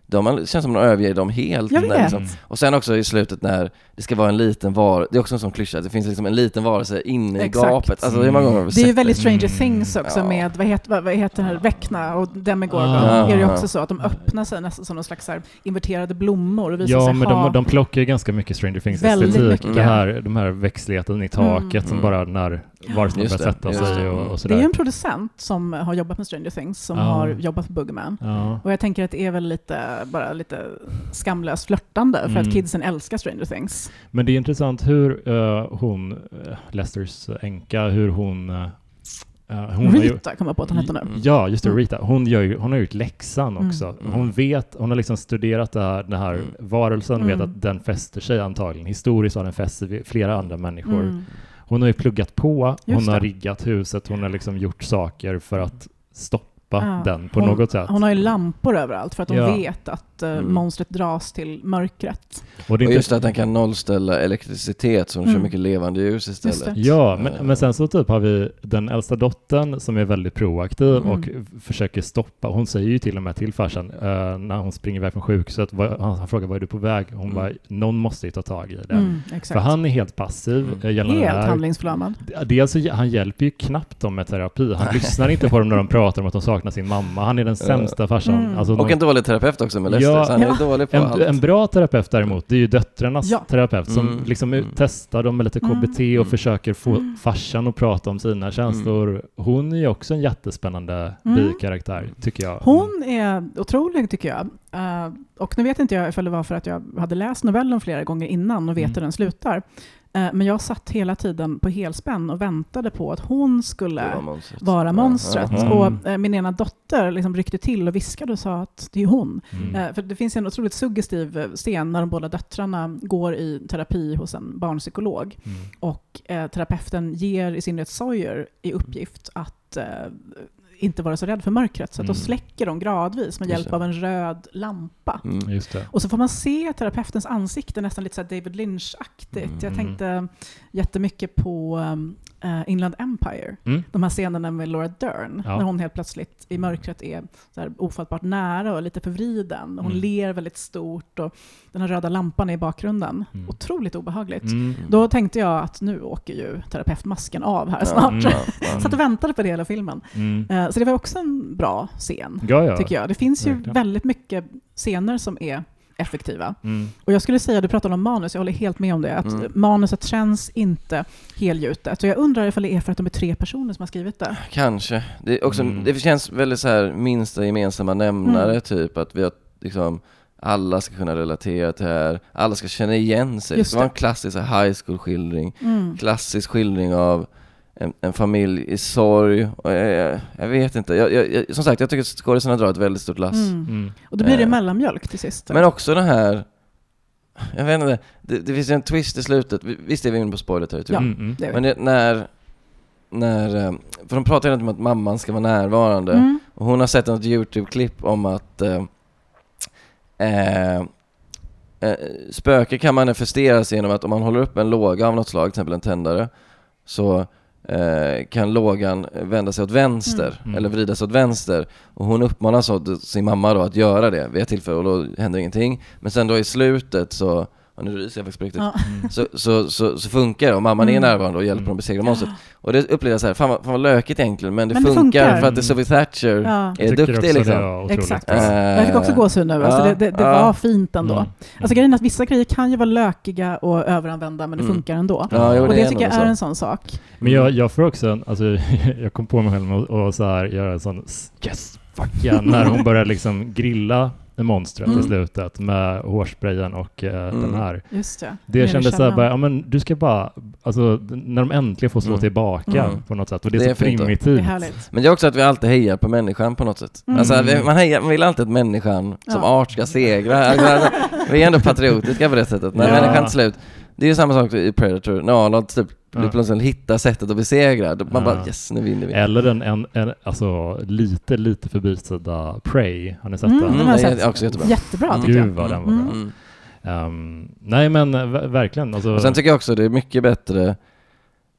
De har- känns som att de överger dem helt. Jag när. Liksom. Och sen också i slutet när det ska vara en liten var, det är också en sån klyscha, det finns liksom en liten varelse inne i Exakt. gapet. Alltså hur många gånger har vi Det är ju väldigt Stranger Mm. Things också Ja. med, vad heter, vad, heter det här, Vecna och Demogorgon. Ah. är det också så att de öppnar sig nästan som någon slags så här inverterade blommor och visar ja, sig men ha... de, de plockar ju ganska mycket Stranger Väldigt Things-estetik. mycket. Det här, de här växtligheten i taket Mm. som Mm. bara när varelsen börjar det, sätta sig det. och, och det är sådär. ju en producent som har jobbat med Stranger Things, som Ja. har jobbat på Boogeyman. Ja. Och jag tänker att det är väl lite, bara lite skamlöst flörtande för Mm. att kidsen älskar Stranger Things. Men det är intressant hur eh, hon, uh, Lesters änka, hur hon... eh, eh, hon har ju- Rita kom jag på att hon hette nu. Mm. Ja, just det, Mm. Rita. Hon, gör ju, hon har gjort läxan Mm. också. Mm. Hon vet, hon har liksom studerat det här, den här Mm. varelsen, vet Mm. att den fäster sig antagligen. Historiskt har den fäst sig vid flera andra människor. Mm. Hon har ju pluggat på, hon Just har det. riggat huset, hon har liksom gjort saker för att stoppa Ja. den på hon, något sätt. Hon har ju lampor överallt för att hon Ja. vet att eh, Mm. monstret dras till mörkret. och det är Och inte just att den kan nollställa elektricitet så kör Mm. mycket levande ljus Just istället. Ja, Eh, men, men sen så typ har vi den äldsta dottern som är väldigt proaktiv Mm. och försöker stoppa. Hon säger ju till och med till farsan eh, när hon springer iväg från sjukhuset, han, han frågar var är du på väg? Hon Mm. bara, någon måste ju ta tag i det. Mm, exakt. För han är helt passiv Mm. Helt handlingsförlamad. Dels så, han hjälper ju knappt dem med terapi. Han lyssnar inte på dem när de pratar om att de saknar sin mamma. Han är den sämsta farsan. Mm. Alltså, Och någon- en dålig terapeut också med Lester, Ja. så han är Ja. dålig på en, allt. en bra terapeut däremot, det är ju döttrarnas Ja. terapeut som Mm. liksom Mm. testar dem med lite KBT och Mm. försöker få Mm. farsan att prata om sina känslor. Hon är ju också en jättespännande Mm. bikaraktär, tycker jag. Hon är otrolig tycker jag. Eh, och nu vet inte jag ifall det var för att jag hade läst novellen flera gånger innan och vet Mm. hur den slutar. Eh, men jag satt hela tiden på helspänn och väntade på att hon skulle monstret. vara monstret. Mm. Och eh, min ena dotter liksom ryckte till och viskade och sa att det är hon. Mm. Eh, för det finns en otroligt suggestiv scen när de båda döttrarna går i terapi hos en barnpsykolog. Mm. Och eh, terapeuten ger i synnerhet Sawyer i uppgift att eh, inte vara så rädd för mörkret. Så att då Mm. släcker de gradvis med hjälp av en röd lampa. Mm. Just det. Och så får man se terapeutens ansikte, nästan lite så här David Lynch-aktigt. Jag Mm. tänkte jättemycket på eh, Inland Empire. Mm. De här scenerna med Laura Dern, Ja. när hon helt plötsligt i mörkret är så här ofattbart nära och lite förvriden. Hon Mm. ler väldigt stort och den här röda lampan är i bakgrunden. Mm. Otroligt obehagligt. Mm. Då tänkte jag att nu åker ju terapeutmasken av här snart. Mm. ja, ja. Satt och väntade på det hela filmen. Så det var också en bra scen, Ja, ja. tycker jag. Det finns ju verkligen. väldigt mycket scener som är effektiva. Mm. Och jag skulle säga, du pratade om manus, jag håller helt med om det, att Mm. manuset känns inte helgjutet. Och jag undrar ifall det är för att de är tre personer som har skrivit det. Kanske. Det, också, Mm. det känns väldigt så här minsta gemensamma nämnare, Mm. typ att vi har liksom alla ska kunna relatera till det här, alla ska känna igen sig. Just det var en klassisk high school-skildring, Mm. klassisk skildring av en, en familj i sorg. Och jag, jag, jag vet inte, jag, jag, som sagt jag tycker att skådisarna drar ett väldigt stort lass. Mm. Mm. Och då blir det Eh. mellanmjölk till sist. Men också den här, jag vet inte, det, det finns ju en twist i slutet, Vi- visst är vi inne på spoiler-territorium? Ja. Mm. Mm. det är vi. Men det, när, när, eh, för de pratar ju inte om att mamman ska vara närvarande. Mm. Och hon har sett något YouTube-klipp om att eh, eh, eh, spöke kan manifesteras genom att om man håller upp en låga av något slag, till exempel en tändare, så eh, kan lågan vända sig åt vänster, Mm. Mm. eller vrida sig åt vänster. Och hon uppmanas åt sin mamma då att göra det vid ett tillfälle och då händer ingenting. Men sen då i slutet så, ja, nu ryser jag faktiskt på riktigt, Ja. Mm. så, så, så, så funkar det och mamman är Mm. närvarande och hjälper Mm. dem att besegra monstret. Och det upplevde jag så här, fan vad, fan vad lökigt egentligen, men det, Men det funkar, funkar. för att det är Sophie Thatcher Ja. är duktig också liksom. Exakt. Eh, Jag fick också gåshud nu. Alltså ja, det det, det ja. var fint ändå. Mm. Alltså grejen är att vissa grejer kan ju vara lökiga och överanvända, men det Mm. funkar ändå. Ja, jo, och det det är tycker jag är så. en sån sak. Men jag, jag får också, en- alltså, jag kom på mig själv att så här, göra en sån yes, fuck yeah, när hon börjar liksom grilla monstret Mm. i slutet med hårsprayen och eh, Mm. den här. Just det. Det kändes källaren. bara, ja men du ska bara, alltså när de äntligen får slå Mm. tillbaka Mm. på något sätt, och det är Det är så fint då. Det är primitivt. härligt. Men det är också att vi alltid hejar på människan på något sätt. Mm. Alltså, vi- man, hejar, man vill alltid att människan som Ja. art ska segra. Alltså, alltså, vi är ändå patriotiska på det sättet. När Ja. människan till slut, det är ju samma sak i Predator, när Arnold typ Ja. plötsligt hittar sättet att besegra. Man Ja. bara yes, nu vinner vi. Eller den en, en, alltså lite, lite förbisedda Prey, har ni sett Mm, den? den har jag sett. också jättebra. Jättebra Mm. tycker jag. Gud vad den var Mm. bra. Mm. Ehm, nej men eh, ver- verkligen, alltså, Och sen tycker jag också det är mycket bättre,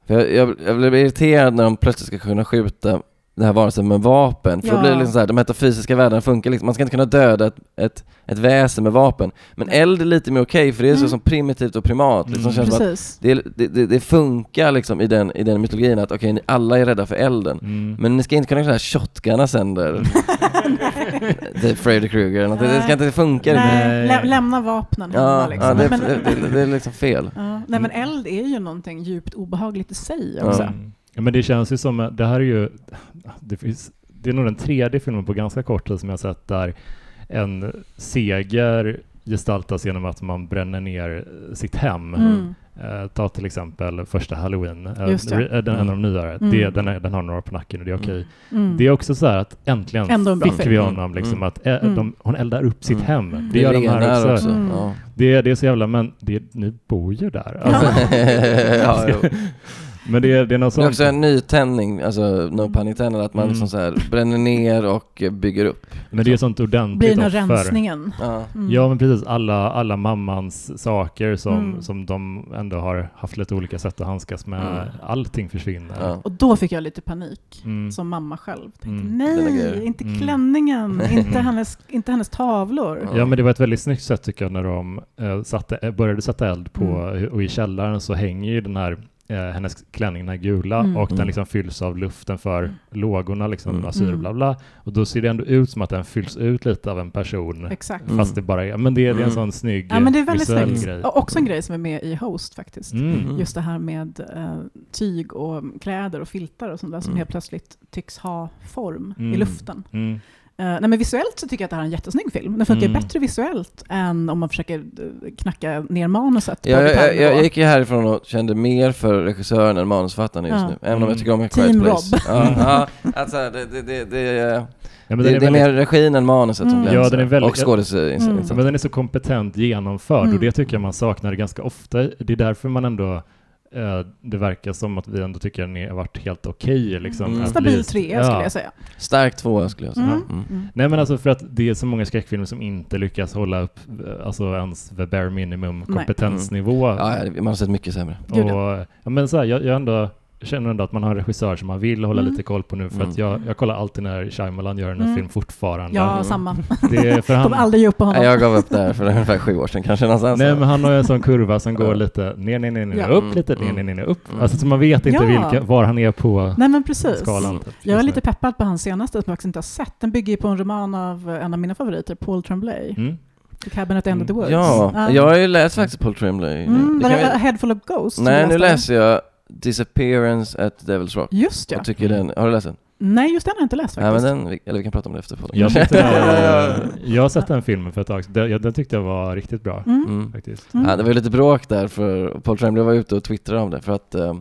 för jag, jag, jag blir irriterad när de plötsligt ska kunna skjuta det här varelsen med vapen, för då Ja. blir det liksom så här, de metafysiska världarna funkar liksom, man ska inte kunna döda ett, ett, ett väsen med vapen. Men eld är lite mer okej, för det är så Mm. som primitivt och primat, liksom, Mm. känns det, det, det, det funkar liksom i den, i den mytologin att okej, ni alla är rädda för elden. mm. Men ni ska inte kunna sådär shotgunna sönder typ Freddy Krueger eller. Det ska inte funka. Nej, lä lämna vapnen hemma Ja, liksom. ja det, men, det, det, det är liksom fel. ja, nej men eld är ju någonting djupt obehagligt i sig också. Mm. Ja, men det känns ju som, det här är ju, det, finns, det är nog den tredje filmen på ganska kort tid som jag sett där en seger gestaltas genom att man bränner ner sitt hem. Mm. Eh, ta till exempel första halloween, eh, det. re- den, en av de nyare. Mm. Det, den, är, den har några på nacken och det är okej. Mm. Det är också så här att äntligen fick film. vi honom liksom Mm. att eh, Mm. de, hon eldar upp sitt Mm. hem. Mm. Det gör de här också. Mm. Ja. Det, det är så jävla, men det, ni bor ju där. Alltså, ja. men det, är- det är något Det är sånt. också en nytändning, alltså no pun intended, att man Mm. liksom så här bränner ner och bygger upp. Men det är sånt ordentligt blir den offer. rensningen. Ja. Mm. Ja men precis, alla, alla mammans saker som, Mm. som de ändå har haft lite olika sätt att handskas med, Mm. allting försvinner. Ja. Och då fick jag lite panik, Mm. som mamma själv. Tänkte, Mm. Nej, inte Mm. klänningen, inte, Mm. hennes, inte hennes tavlor. Ja. Men det var ett väldigt snyggt sätt tycker jag när de eh, satte, eh, började sätta eld på, Mm. och i källaren så hänger ju den här eh, hennes klänning, den här gula, Mm. och den Mm. liksom fylls av luften för Mm. lågorna, liksom Mm. asyr, Mm. bla bla. Och då ser det ändå ut som att den fylls ut lite av en person. Exakt. Mm. Fast det bara är, men det, det är en Mm. sån snygg Ja men det är väldigt visuell snyggt. grej. Och också en grej som är med i Host faktiskt. Mm. Mm. Just det här med eh, tyg och kläder och filtar och sånt där som Mm. helt plötsligt tycks ha form i Mm. luften. Eh, nej men visuellt så tycker jag att det här är en jättesnygg film. Den funkar Mm. bättre visuellt än om man försöker eh, knacka ner manuset på Ja, jag, jag, jag gick ju härifrån och kände mer för regissören än manusförfattaren just Ja. nu. Även om jag tycker om A Quiet Place. Rob. Ja, ja, alltså det, det, det, det, Ja, men det, det är väldigt- mer regin än manuset som Mm. glänser. Ja, den är väldigt- Och skådespelarinsatsen. Mm. Men den är så kompetent genomförd Mm. och det tycker jag man saknar ganska ofta. Det är därför man ändå eh, det verkar som att vi ändå tycker att ni har varit helt okej. liksom. Mm. At Stabil least. trea Ja. skulle jag säga. Stark tvåa skulle jag säga. Mm. Mm. Mm. Nej men alltså för att det är så många skräckfilmer som inte lyckas hålla upp eh, alltså ens the bare minimum kompetensnivå. Ja, ja, man har sett mycket sämre. Och, ja, men så här, jag, jag ändå känner ändå att man har en regissör som man vill hålla Mm. lite koll på nu för att Mm. jag, jag kollar alltid när Shyamalan gör en Mm. film fortfarande. Ja, Mm. samma. Det är för han, Kommer aldrig ge upp på honom. Jag gav upp där för ungefär sju år sedan kanske någonstans. Nej men han har ju en sån kurva som går lite ner, ner, ner, ner, Ja. upp, lite ner, Mm. ner, ner, ner, upp. Mm. Alltså så man vet inte Ja. vilka, var han är på Nej men precis. skalan. Jag är lite peppad på hans senaste som jag faktiskt inte har sett. Den bygger ju på en roman av en av mina favoriter, Paul Tremblay. Mm. The Cabin at the End of the Woods. Ja, jag har ju läst faktiskt Paul Tremblay. Mm, Det var det vi- A Head Full of Ghosts? Nej, nu läser jag Disappearance at Devil's Rock. Just ja. Jag tycker den, har du läst den? Nej, just den har jag inte läst Nej men faktiskt. den, eller vi kan prata om det efter podden. Jag, tyckte, jag har sett den filmen för ett tag. Den, den tyckte jag var riktigt bra. Mm. Mm. Faktiskt. Mm. Ja, det var lite bråk där för Paul Tremblay var ute och twittrade om det för att eh,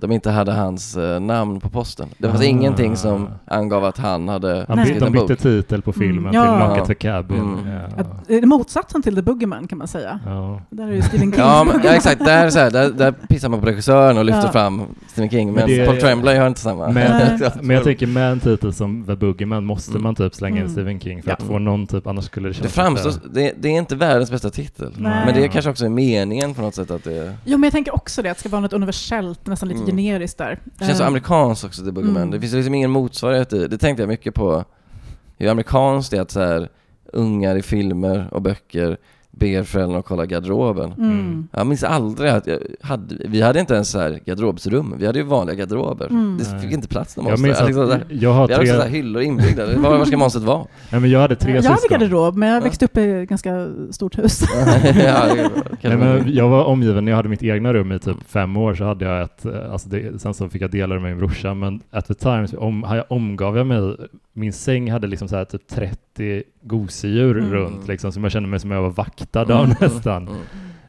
de inte hade hans eh, namn på posten. Det fanns Ah. ingenting som angav att han hade Han, skrivit de bytte bok. titel på filmen Mm. Ja. till Locket the Cabin. Mm. Ja. Att- det motsatsen till The Boogeyman kan man säga? Ja. Där är ju Stephen King. Ja, men, ja exakt, där, så här, där, där pissar man på regissören och lyfter Ja. fram Stephen King, men, Men det- Paul Tremblay har inte samma. Men, men jag tänker med en titel som The Boogeyman måste Mm. man typ slänga in Mm. Stephen King för Ja. att få någon typ, annars skulle det det kännas framstår, lite- det, det är inte världens bästa titel. Nej. Men det är kanske också är meningen på något sätt att det Jo, men jag tänker också det, att det ska vara något universellt, nästan lite Mm. Generiskt där. Det känns så Eh, amerikanskt också, The Boogeyman. Mm. Det finns liksom ingen motsvarighet i det. tänkte jag mycket på hur amerikanskt det är att så här, ungar i filmer och böcker ber föräldrarna att kolla garderoben. Mm. Jag minns aldrig att jag hade, vi hade inte ens så här garderobsrum, vi hade ju vanliga garderober. Mm. Det fick inte plats när Jag minns att liksom, så här, jag har vi hade också så här tre... hyllor inbyggda. Var, var ska monstret vara? Nej, men jag hade tre Jag hade syskon. garderob, men jag Ja. växte upp i ett ganska stort hus. ja, det Nej, men jag var omgiven, när jag hade mitt egna rum i typ fem år så hade jag ett, eh, alltså det, sen så fick jag dela det med min brorsa, men at the time om, jag omgav jag mig, min säng hade liksom så här typ 30 gosedjur Mm. runt liksom, som jag kände mig som jag var vaktad av Mm. nästan.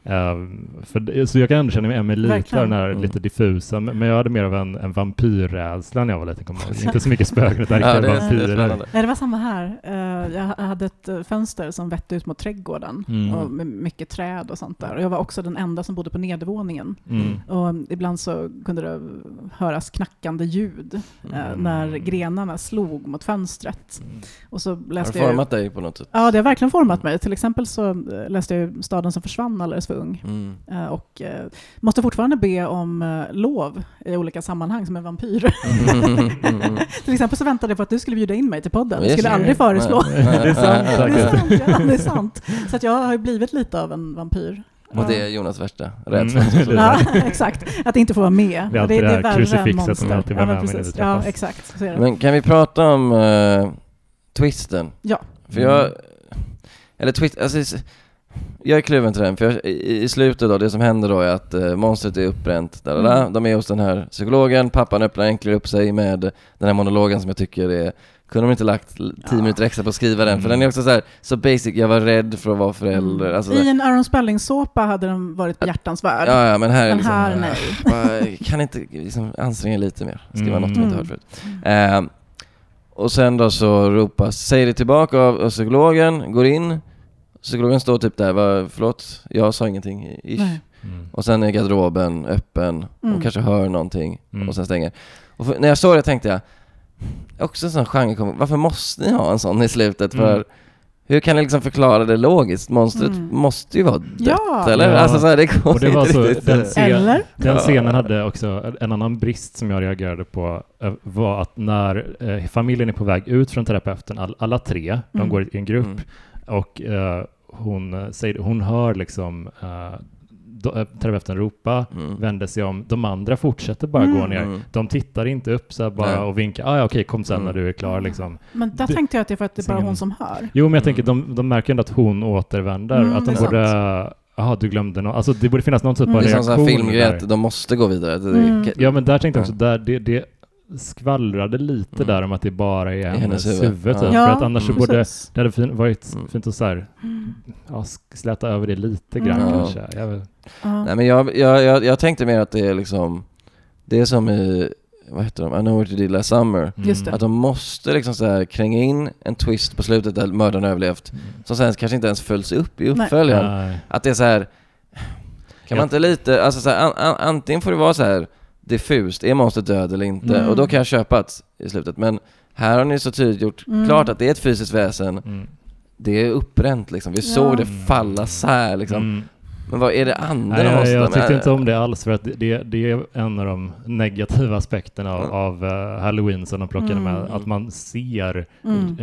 Mm. Ehm, för, det- så jag kan ändå känna mig Verkligen. av den här Mm. lite diffusa, men jag hade mer av en, en vampyrrädsla när jag var liten, kommer jag. Inte så mycket spöken, utan Ja, det, det vampyrer. spännande. Nej, det var samma här. Eh, Jag hade ett eh, fönster som vette ut mot trädgården Mm. och med mycket träd och sånt där. Och jag var också den enda som bodde på nedervåningen. Mm. Och ibland så kunde det höras knackande ljud Mm. när grenarna slog mot fönstret. Och så Har det läste jag... format dig på något sätt? Ja, det har verkligen format mig. Till exempel så eh, läste jag ju Staden som försvann alldeles för ung. Mm. Eh, Och eh, måste fortfarande be om eh, lov i olika sammanhang som en vampyr. Mm. Mm. till exempel så väntade jag på att du skulle bjuda in mig till podden. Jag Yes. skulle aldrig föreslå. Det är sant Det är sant, ja, det är sant. Så att jag har ju blivit lite av en vampyr. Och det är Jonas värsta rädsla. Mm. Det är Ja, exakt. Att inte få vara med. Det är alltid det här värre än krucifixet som monster. alltid ja, men precis. Ja, exakt. Så är det. Men kan vi prata om eh, twisten? Ja. För jag, eller twist, alltså, jag är kluven till den, för jag, i, i slutet då, det som händer då är att eh, monstret är uppbränt, där, där, Mm. de är hos den här psykologen, pappan öppnar äntligen upp sig med den här monologen som jag tycker är kunde de inte lagt tio Ja. minuter extra på att skriva den? För Mm. den är också så här, så basic, jag var rädd för att vara förälder. Mm. Alltså, I en Aaron Spelling-såpa hade den varit behjärtansvärd. ja, ja, men här är Men liksom, här, nej. bara, kan inte liksom anstränga lite mer, skriva Mm. något jag inte Mm. hört förut. Eh, och sen då så ropas, säger det tillbaka av psykologen, går in, psykologen står typ där, va, förlåt, jag sa ingenting, ish. Nej. Mm. Och sen är garderoben öppen, Mm. och kanske hör någonting, Mm. och sen stänger. Och för, när jag såg det tänkte jag, också en sån genre, varför måste ni ha en sån i slutet? För Mm. hur kan ni liksom förklara det logiskt? Monstret Mm. måste ju vara dött, Ja. eller? Ja. Alltså så här, det går Och det var så, riktigt. den scen- Eller? Den scenen hade också en annan brist som jag reagerade på eh, var att när eh, familjen är på väg ut från terapeuten, all, alla tre, de Mm. går i en grupp Mm. Och eh, hon, eh, säger, hon hör liksom eh, eh, terapeuten ropa, Mm. vänder sig om, de andra fortsätter bara Mm. gå ner. Mm. De tittar inte upp så här bara Nej. och vinkar, ah, ja okej kom sen Mm. när du är klar liksom. Men där Det- tänkte jag att det är för att det är bara hon som hör. Jo men jag Mm. tänker, de, de märker ändå att hon återvänder, Mm, att de borde, jaha du glömde något, alltså det borde finnas någon typ Mm. av Det är som reaktion sån här filmgrej att de måste gå vidare. Mm. Ja men där tänkte jag också, där, det, det skvallrade lite Mm. där om att det bara är hennes, hennes huvud, huvud. typ. Ja. För att annars så Mm. borde precis. det hade fin, varit Mm. fint att så här, Mm. ja, släta över det lite grann Mm. kanske. Jag. Ja. Nej men jag, jag, jag, jag tänkte mer att det är liksom, det är som i, vad heter de, I know what you did last summer. Just det. Att de måste liksom så här kränga in en twist på slutet där mördaren överlevt, Mm. som sen kanske inte ens följs upp i uppföljaren. Att det är så här. Kan man inte lite, alltså så här, an, an, antingen får det vara så här diffust, är monstret död eller inte? Mm. Och då kan jag köpa att i slutet, men här har ni så tydligt gjort Mm. klart att det är ett fysiskt väsen, Mm. det är uppbränt liksom, vi Ja. såg det falla sär liksom. Mm. Men vad är det anden Nej, hos jag, jag tyckte inte om det alls för att det, det är en av de negativa aspekterna av, Mm. av eh, Halloween som de plockade Mm. med. Att man ser, Mm.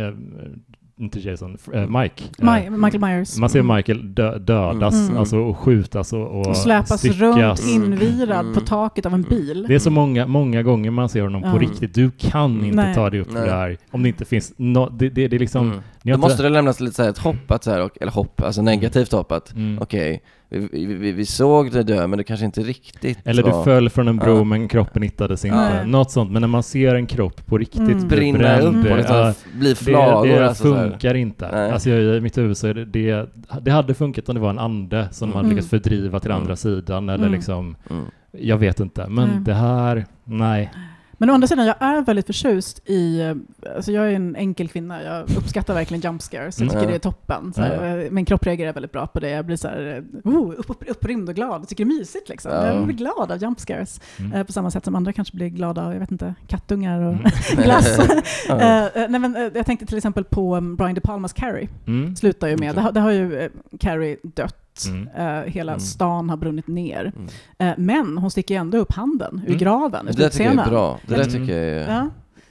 Eh, inte Jason, eh, Mike. Eh, Mi- Michael Myers. man ser Mm. Michael dö, dödas, Mm. alltså och skjutas och, och, Och släpas styckas. runt invirad Mm. på taket av en bil. Det är så många, många gånger man ser honom på Ja. riktigt. Du kan inte Nej. ta dig upp Nej. det här om det inte finns no, det, det, det är liksom... Mm. Då måste det lämnas lite så här ett hopp att så här, och- eller hopp, alltså negativt hopp att Mm. okej, vi, vi, vi, vi såg det dö men det kanske inte riktigt Eller du var... föll från en bro Ja. men kroppen hittades inte. Nej. Något sånt. Men när man ser en kropp på riktigt Mm. brinna bränd, upp och Mm. liksom ja, bli det, flagor det alltså, så här. funkar inte. Nej. Alltså jag, i mitt huvud så är det, det, det hade funkat om det var en ande som man Mm. lyckats fördriva till Mm. andra sidan eller Mm. liksom, Mm. jag vet inte. Men det här, nej. Men å andra sidan, jag är väldigt förtjust i... Alltså jag är en enkel kvinna, jag uppskattar verkligen jump scares. Jag Mm. tycker Ja. det är toppen. Så här, eh, Min kropp reagerar väldigt bra på det. Jag blir så här, eh, oh, upp, upp, upprymd och glad. Jag tycker det är mysigt liksom. Ja. Jag blir glad av jump scares. Mm. Eh, På samma sätt som andra kanske blir glada av, jag vet inte, kattungar och Mm. glass. Eh, nej, men, jag tänkte till exempel på um, Brian De Palmas Carrie. Mm. Slutar ju med, Okej. det har, det har ju Carrie dött. Mm. Eh, hela Mm. stan har brunnit ner. Mm. Eh, men hon sticker ändå upp handen ur Mm. graven Det där tycker jag är bra. Det där Mm. tycker jag är... Ja.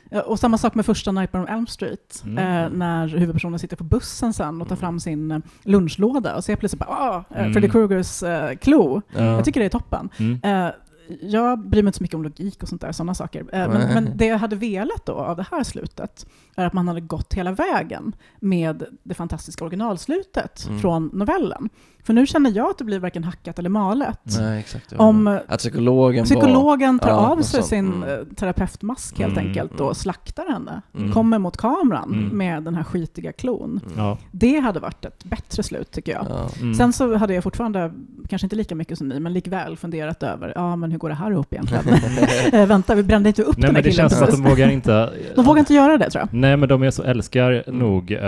Ja, Och samma sak med första Nightmare on Elm Street, Mm. eh, när huvudpersonen sitter på bussen sen och tar fram sin eh, lunchlåda och ser plötsligt bara ah, eh, Mm. Freddy Krugers eh, klo. Ja. Jag tycker det är toppen. Mm. Eh, jag bryr mig inte så mycket om logik och sånt där, sådana saker. Eh, men, men det jag hade velat då av det här slutet är att man hade gått hela vägen med det fantastiska originalslutet Mm. från novellen. För nu känner jag att det blir varken hackat eller malet. Nej, exakt. ja. Om Att psykologen psykologen tar Ja, av sig sin Mm. eh, terapeutmask helt Mm, enkelt mm. och slaktar henne, Mm. kommer mot kameran Mm. med den här skitiga klon. Mm. Ja. Det hade varit ett bättre slut tycker jag. Ja. Mm. Sen så hade jag fortfarande, kanske inte lika mycket som ni, men likväl funderat över, ja men hur går det här ihop egentligen? eh, vänta, vi brände inte upp Nej den men här det killen känns som att de vågar inte... De vågar inte göra det tror jag. Nej men de är så, älskar Mm. nog uh,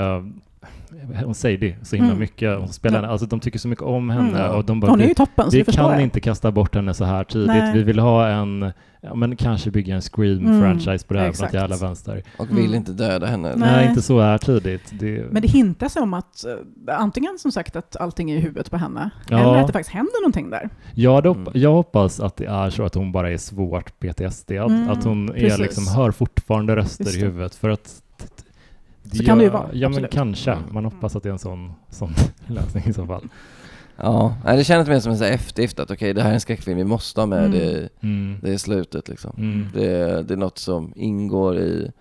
hon säger det så himla Mm. mycket. Hon spelar, Ja. Alltså de tycker så mycket om henne Mm. och de bara Hon är vi, ju toppen, så vi förstår kan jag. inte kasta bort henne så här tidigt. Nej. Vi vill ha en, ja men kanske bygga en Scream-franchise på det här exakt. från jävla vänster. Och vill Mm. inte döda henne. Nej. Nej, inte så här tidigt. Det, Men det hintas om att eh, antingen som sagt att allting är i huvudet på henne, Ja. eller att det faktiskt händer någonting där. jag, hade hoppa, Mm. jag hoppas att det är så att hon bara är svårt PTSD, att, Mm, att hon är precis. liksom, hör fortfarande röster i det. huvudet. För att Så kan det ju vara, Ja men absolut. kanske. Mm. Man hoppas att det är en sån, sån lösning i så fall. Ja, det känns mer som en sån här eftergift att okej, det här är en skräckfilm, vi måste ha med Mm. det, i- Mm. det i slutet liksom. Mm. Det, det är något som ingår i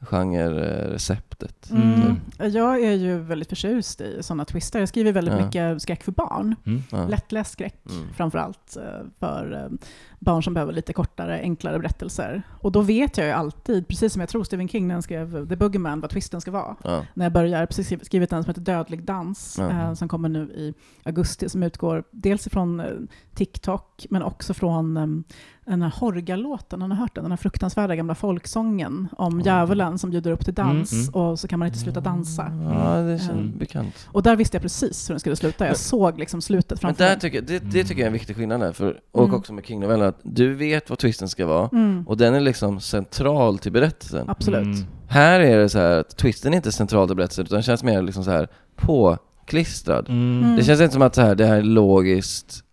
genre-receptet. Mm. Jag är ju väldigt förtjust i sådana twister. Jag skriver väldigt Ja. mycket skräck för barn. Mm. Ja. Lättläst skräck Mm. framförallt eh, för eh, barn som behöver lite kortare, enklare berättelser. Och då vet jag ju alltid, precis som jag tror Stephen King när han skrev The Boogeyman, vad twisten ska vara. Ja. När jag börjar, precis skriv- skrivit en som heter Dödlig dans, eh, som kommer nu i augusti, som utgår dels ifrån eh, TikTok, men också från den här Horga-låten, har ni hört den? Den här fruktansvärda gamla folksången om djävulen som bjuder upp till dans Mm, mm. och så kan man inte sluta dansa. ja, det känns Mm. bekant. Och där visste jag precis hur den skulle sluta. Jag såg liksom slutet Men framför där mig. tycker, jag- det, det tycker jag är en viktig skillnad där, för, och Mm. också med King-novellen, att du vet vad twisten ska vara, Mm, och den är liksom central till berättelsen. absolut. Mm. Här är det så här att twisten är inte central till berättelsen, utan känns mer liksom så här påklistrad. Mm. Mm. Det känns inte som att så här, det här är logiskt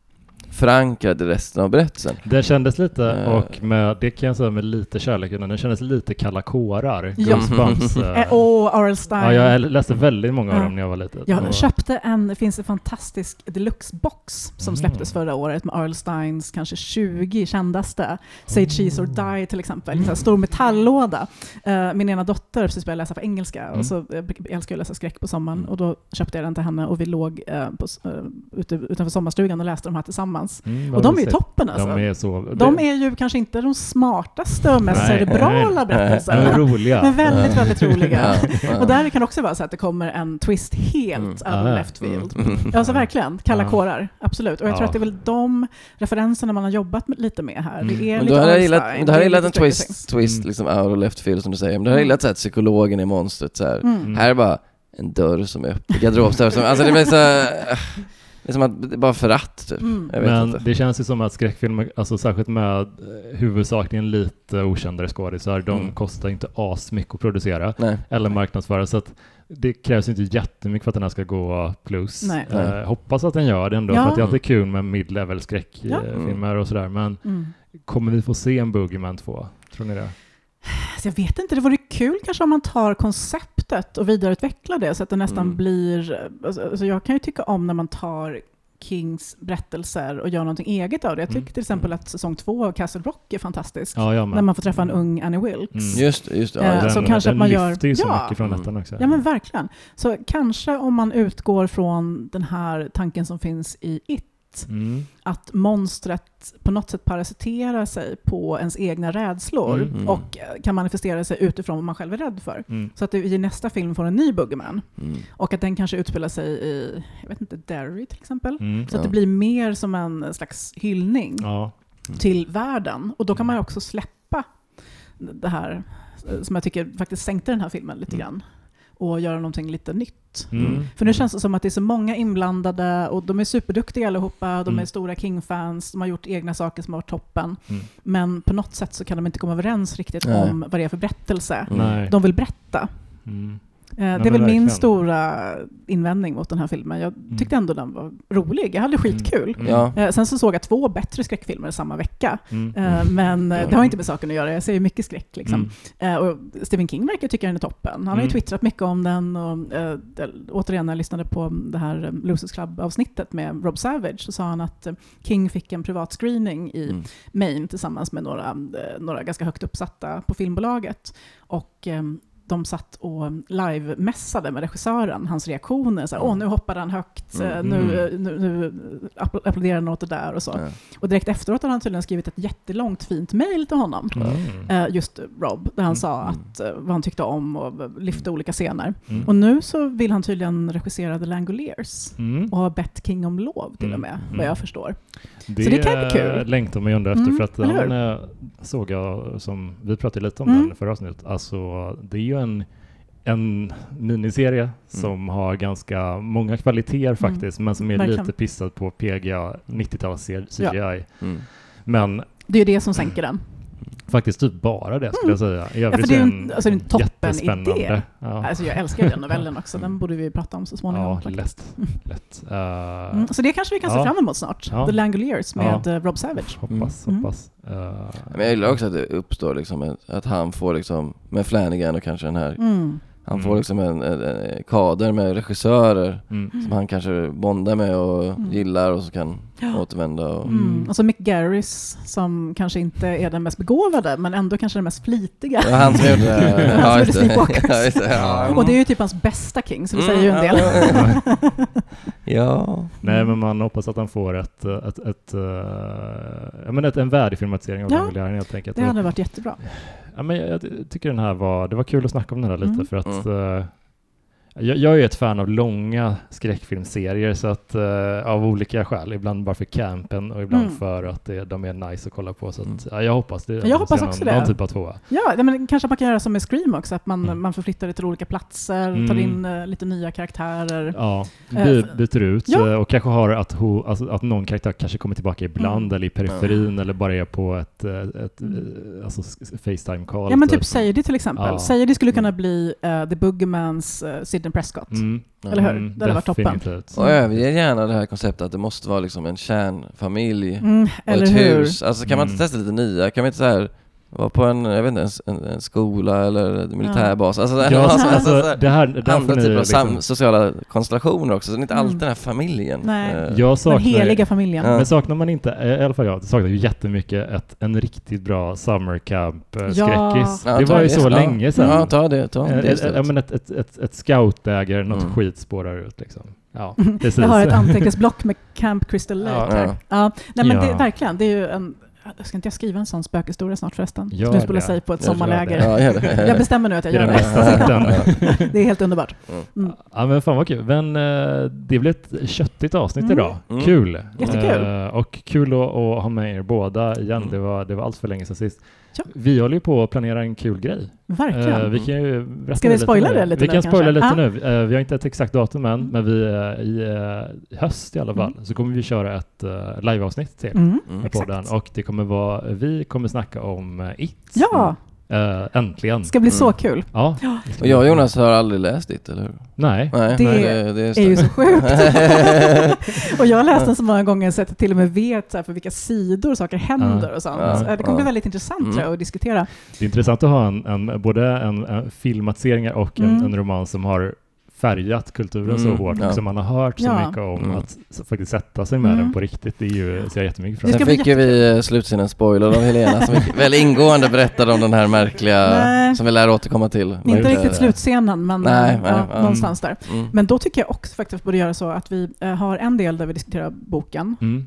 förankrat i resten av berättelsen. Det kändes lite, Eh. och med, det kan jag säga med lite kärlek det kändes lite kalla kårar. Ja. Goosebumps. eh. Eh, Och R.L. Stein. ja, jag läste väldigt många av dem när jag var liten. Jag köpte en, det finns en fantastisk deluxe-box som Mm. släpptes förra året med R.L. Steins kanske 20 kändaste. Say Cheese or Die till exempel, en stor metalllåda. Min ena dotter har precis börjat läsa på engelska Mm. och så jag älskar jag att läsa skräck på sommaren Mm. och då köpte jag den till henne och vi låg på, ute, utanför sommarstugan och läste de här tillsammans. Mm, Och de är ju toppen alltså. De är så... De är ju kanske inte de smartaste och mest Nej, cerebrala berättelserna. roliga. Men väldigt, väldigt roliga. Och där kan det också vara så att det kommer en twist helt Mm. out of left field. Mm. Alltså verkligen, kalla Ja. kårar. Absolut. Och jag tror att det är väl de referenserna man har jobbat med, lite med här. Mm. Det är Men lite hade gillat, men då hade gillat en twist, twist Mm. liksom out of left field som du säger. Men då hade Mm. gillat så här, att psykologen är monstret så här. Mm. Här är bara en dörr som är öppen, garderobsdörr som, alltså det blir så här, Det är som att det är bara för att typ. Mm. Jag vet Men inte. det känns ju som att skräckfilmer, alltså särskilt med eh, huvudsakligen lite okändare skådisar, de Mm. kostar inte asmycket att producera Nej. eller marknadsföra. Så att det krävs inte jättemycket för att den här ska gå plus. Nej. Eh, Nej. hoppas att den gör det ändå, Ja. för att det är alltid kul med mid-level Ja. skräckfilmer och sådär. Men Mm. kommer vi få se en Boogeyman 2? Tror ni det? Alltså jag vet inte, det vore kul kanske om man tar konceptet och vidareutvecklar det så att det nästan Mm. blir... Alltså, alltså jag kan ju tycka om när man tar Kings berättelser och gör någonting eget av det. Jag tycker Mm. till exempel att säsong två av Castle Rock är fantastisk. Ja, När man får träffa en ung Annie Wilkes. Mm. Just just det. Eh, Ja, så så den, kanske den att man gör- lyfter ju så Ja. mycket från Mm. ettan också. Ja men verkligen. Så kanske om man utgår från den här tanken som finns i It, Mm. att monstret på något sätt parasiterar sig på ens egna rädslor Mm. och eh, kan manifestera sig utifrån vad man själv är rädd för. Mm. Så att vi i nästa film får en ny Boogeyman. Mm. Och att den kanske utspelar sig i, jag vet inte, Derry till exempel. Mm. Så att Ja. det blir mer som en slags hyllning Ja. till världen. Och då kan man ju också släppa det här eh, som jag tycker faktiskt sänkte den här filmen lite Mm. grann. Och göra någonting lite nytt. Mm. För nu känns det som att det är så många inblandade och de är superduktiga allihopa. De Mm. är stora King-fans, de har gjort egna saker som har varit toppen. Mm. Men på något sätt så kan de inte komma överens riktigt Nej. om vad det är för berättelse Mm. Nej. de vill berätta. Mm. Eh, det är väl verkligen. min stora invändning mot den här filmen. Jag Mm. tyckte ändå den var rolig. Jag hade skitkul. Mm. Ja. Eh, sen så såg jag två bättre skräckfilmer samma vecka. Mm. Eh, men eh, det har inte med saken att göra. Jag ser ju mycket skräck. Liksom. Mm. Och Stephen King verkar tycka den är toppen. Han har ju Mm. twittrat mycket om den. Och, det- återigen, när jag lyssnade på det här Losers Club-avsnittet med Rob Savage så sa han att King fick en privat screening i Mm. Maine tillsammans med några, några ganska högt uppsatta på filmbolaget. Och eh, de satt och live-mässade med regissören, hans reaktioner. Så här, Åh, nu hoppade han högt, eh, Mm. nu, nu, nu app- applåderar han åt det där och så. Ja. Och direkt efteråt hade han tydligen skrivit ett jättelångt fint mejl till honom. Mm. Eh, just Rob, där han Mm. sa att, eh, vad han tyckte om och lyfte olika scener. Mm. Och nu så vill han tydligen regissera The Langoliers Mm. och har bett King om lov till och Mm. med, Mm. vad jag förstår. Det, Så det kan bli kul. längtar man ju ändå efter Mm, för att den eh, såg jag som, vi pratade lite om Mm. den förra avsnittet, alltså det är ju en, en miniserie som har ganska många kvaliteter faktiskt, men som är Mm. Verkligen. lite pissad på PGA 90-tals CGI. Mm. Men Det är ju det som sänker den. Faktiskt typ bara det skulle jag säga. I Mm. Ja, övrigt för det är en, alltså, en toppen idé. Ja, Alltså, jag älskar ju den novellen också, den borde vi prata om så småningom. ja lätt. lätt. Eh, Mm, så det kanske vi kan se Ja. fram emot snart. Ja. The Langoliers med eh, Rob Savage. Hoppas, Mm. hoppas. Eh, Men jag gillar också att det uppstår liksom, att han får liksom, med Flanagan och kanske den här, Mm. han Mm. får liksom en, en, en kader med regissörer mm. som han kanske bondar med och Mm. gillar och så kan. Återvända och... Mm. Mm. Och så Mick Garris som kanske inte är den mest begåvade, men ändå kanske den mest flitiga. Var han som gjorde... Han gjorde. Sleepwalkers. Ja. Ja. Och det är ju typ hans bästa King, så det Mm, säger ju en del. ja, Ja. Nej, men man hoppas att han får ett, ett, ett, eh, jag menar ett, en värdig filmatisering av Ja, Langolieren helt enkelt. Det hade varit jättebra. Ja, men jag, jag tycker den här var, det var kul att snacka om den här lite Mm. för att eh, jag, jag är ju ett fan av långa skräckfilmserier så att eh, av olika skäl, ibland bara för campen och ibland Mm. för att det, de är nice att kolla på så att, Mm. ja, jag hoppas det. Jag hoppas också någon, det. Någon typ av tvåa. Ja, men kanske man kan göra som med Scream också, att man, Mm. man förflyttar det till olika platser, Mm. tar in eh, lite nya karaktärer. Ja, Eh, by, byter ut Ja. eh, och kanske har att, ho, alltså, att någon karaktär kanske kommer tillbaka ibland Mm. eller i periferin eller bara är på ett, eh, ett eh, alltså Facetime-call. Ja men typ Sadie till exempel. Ja. Sadie skulle kunna Mm. bli uh, The Boogermans uh, Sidney Prescott. Mm. Eller hur? Mm, Det hade varit toppen. Och jag överger gärna det här konceptet att det måste vara liksom en kärnfamilj Mm, och eller ett hur? hus. Alltså kan man inte Mm. testa lite nya? Kan vi inte så här vara på en, jag vet inte, en, en, en skola eller en militärbas? Alltså, Ja, alltså, alltså, alltså, så det här, det här andra typer av liksom, sociala konstellationer också, så det är inte Mm. alltid den här familjen. Nej. Eh, jag Den saknar, heliga familjen. Ja. men saknar man inte, eh, i alla fall jag, saknar ju jättemycket ett, en riktigt bra summer camp eh, Ja. Ja, det var ju så ja. länge sedan. Ja, ta det, ta det istället. Ja, men ett, ett, ett, ett scoutläger, något Mm. skit spårar ut liksom. Ja. Jag har ett anteckningsblock med Camp Crystal Lake Ja. här. Ja. Nej men det, Ja. verkligen, det är ju en... Ska inte jag skriva en sån spökhistoria snart förresten? Gör Som utspelar sig på ett Gör sommarläger. det. Ja, gör det. Jag bestämmer nu att jag gör det. Det är helt underbart. Mm. Ja men fan vad kul. Men eh, det blev ett köttigt avsnitt Mm. idag. Mm. Kul! Jättekul. Eh, och kul att, att ha med er båda igen. Mm. Det, var, det var allt för länge sedan sist. Ja. Vi håller ju på att planera en kul grej. Verkligen. Eh, vi kan ju berätta Ska vi lite spoila det lite Vi nu kan spoila lite Ja. nu. Eh, vi har inte ett exakt datum än, Mm. men vi, eh, i eh, höst i alla fall, Mm. så kommer vi köra ett uh, liveavsnitt till Mm. Mm. med podden. Och det kommer vara, vi kommer snacka om It. Ja, Eh, äntligen. det ska bli så Mm. kul. Ja. Och jag och Jonas har aldrig läst ditt, eller hur? Nej. Nej, Det nej, är det Det är ju så sjukt. och jag har läst den så många gånger så att jag till och med vet så här, för vilka sidor saker händer och sånt. Ja, Så, eh, det kommer ja. bli väldigt intressant Mm. tror jag, att diskutera. Det är intressant att ha en, en, både en, en filmatiseringar och en, Mm. en roman som har färgat kulturen Mm, så hårt ja. och som man har hört så Ja. mycket om Mm. att faktiskt sätta sig med Mm. den på riktigt. Det är ju, ser jag jättemycket fram emot. ska Sen fick ju vi eh, slutsidan spoiler av Helena som väldigt ingående berättade om den här märkliga, Nej. som vi lär återkomma till. Inte riktigt slutscenen, men Nej, eh, nej, ja, ja. någonstans där. Mm. Men då tycker jag också faktiskt borde göra så att vi eh, har en del där vi diskuterar boken Mm.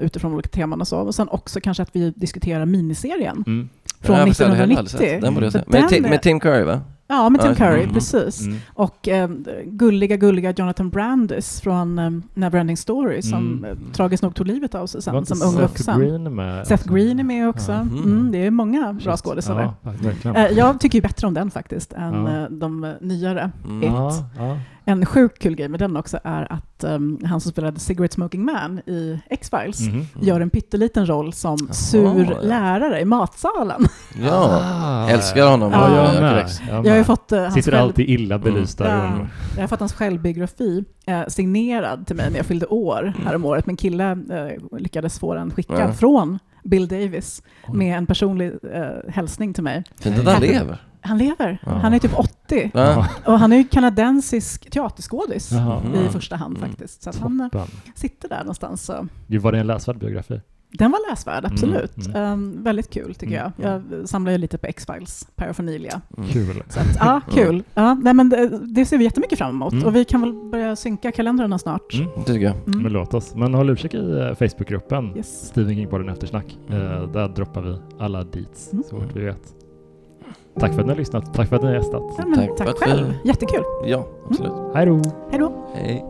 utifrån olika teman och så. Och sen också kanske att vi diskuterar miniserien Mm. från Ja, fast jag hade heller aldrig 1990. sett. Den borde jag se. Med Tim Curry va? Ja, med Tim Curry, mm, precis. Mm. Och eh, gulliga, gulliga Jonathan Brandis från eh, Neverending Story som Mm. eh, tragiskt nog tog livet av sig sen som ung Seth vuxen. Green med? Seth Green är med också. Mhm. Mm, det är många bra skådespelare. Ja. Eh, Jag tycker ju bättre om den faktiskt än Ja. eh, de eh, nyare. Mm. It. Ja, ja. En sjukt kul grej med den också är att um, han som spelade Cigarette Smoking Man i X-Files Mhm. gör en pytteliten roll som Jaha, sur ja. lärare i matsalen. Ja, Ah. älskar honom. Ja, Ja, jag jag med. Jag Jag har fått, uh, Sitter själv... alltid illa belysta Ja. rum. Jag har fått hans självbiografi eh, signerad till mig när jag fyllde år häromåret. Min kille eh, lyckades få den skickad Ja. från Bill Davis med en personlig eh, hälsning till mig. Fint att han lever. Han lever. Ja. Han är typ 80. Ja. Och han är ju kanadensisk teaterskådis. Mhm. i första hand Mm. faktiskt. Så att han eh, Toppen. sitter där någonstans. Så. Gud, var det en läsvärd biografi? Den var läsvärd, absolut. Mm, Ehm, väldigt kul tycker Mm. jag. Jag samlar ju lite på X-Files paraphernalia. Mm. Kul. Så att, ja, kul. Ja, nej, men det, det ser vi jättemycket fram emot. Mm. Och vi kan väl börja synka kalendrarna snart. Mm. Det tycker jag. Mm. Men låt oss. Men håll utkik i eh, Facebookgruppen Yes. Stephen King-podden Eftersnack. Eh, där droppar vi alla deets Mm. så fort vi vet. Tack för att ni har lyssnat. Tack för att ni har gästat. Ja, men, Tack tack för att vi- själv. Jättekul. Ja, absolut. Hej då! Hej då. Hej.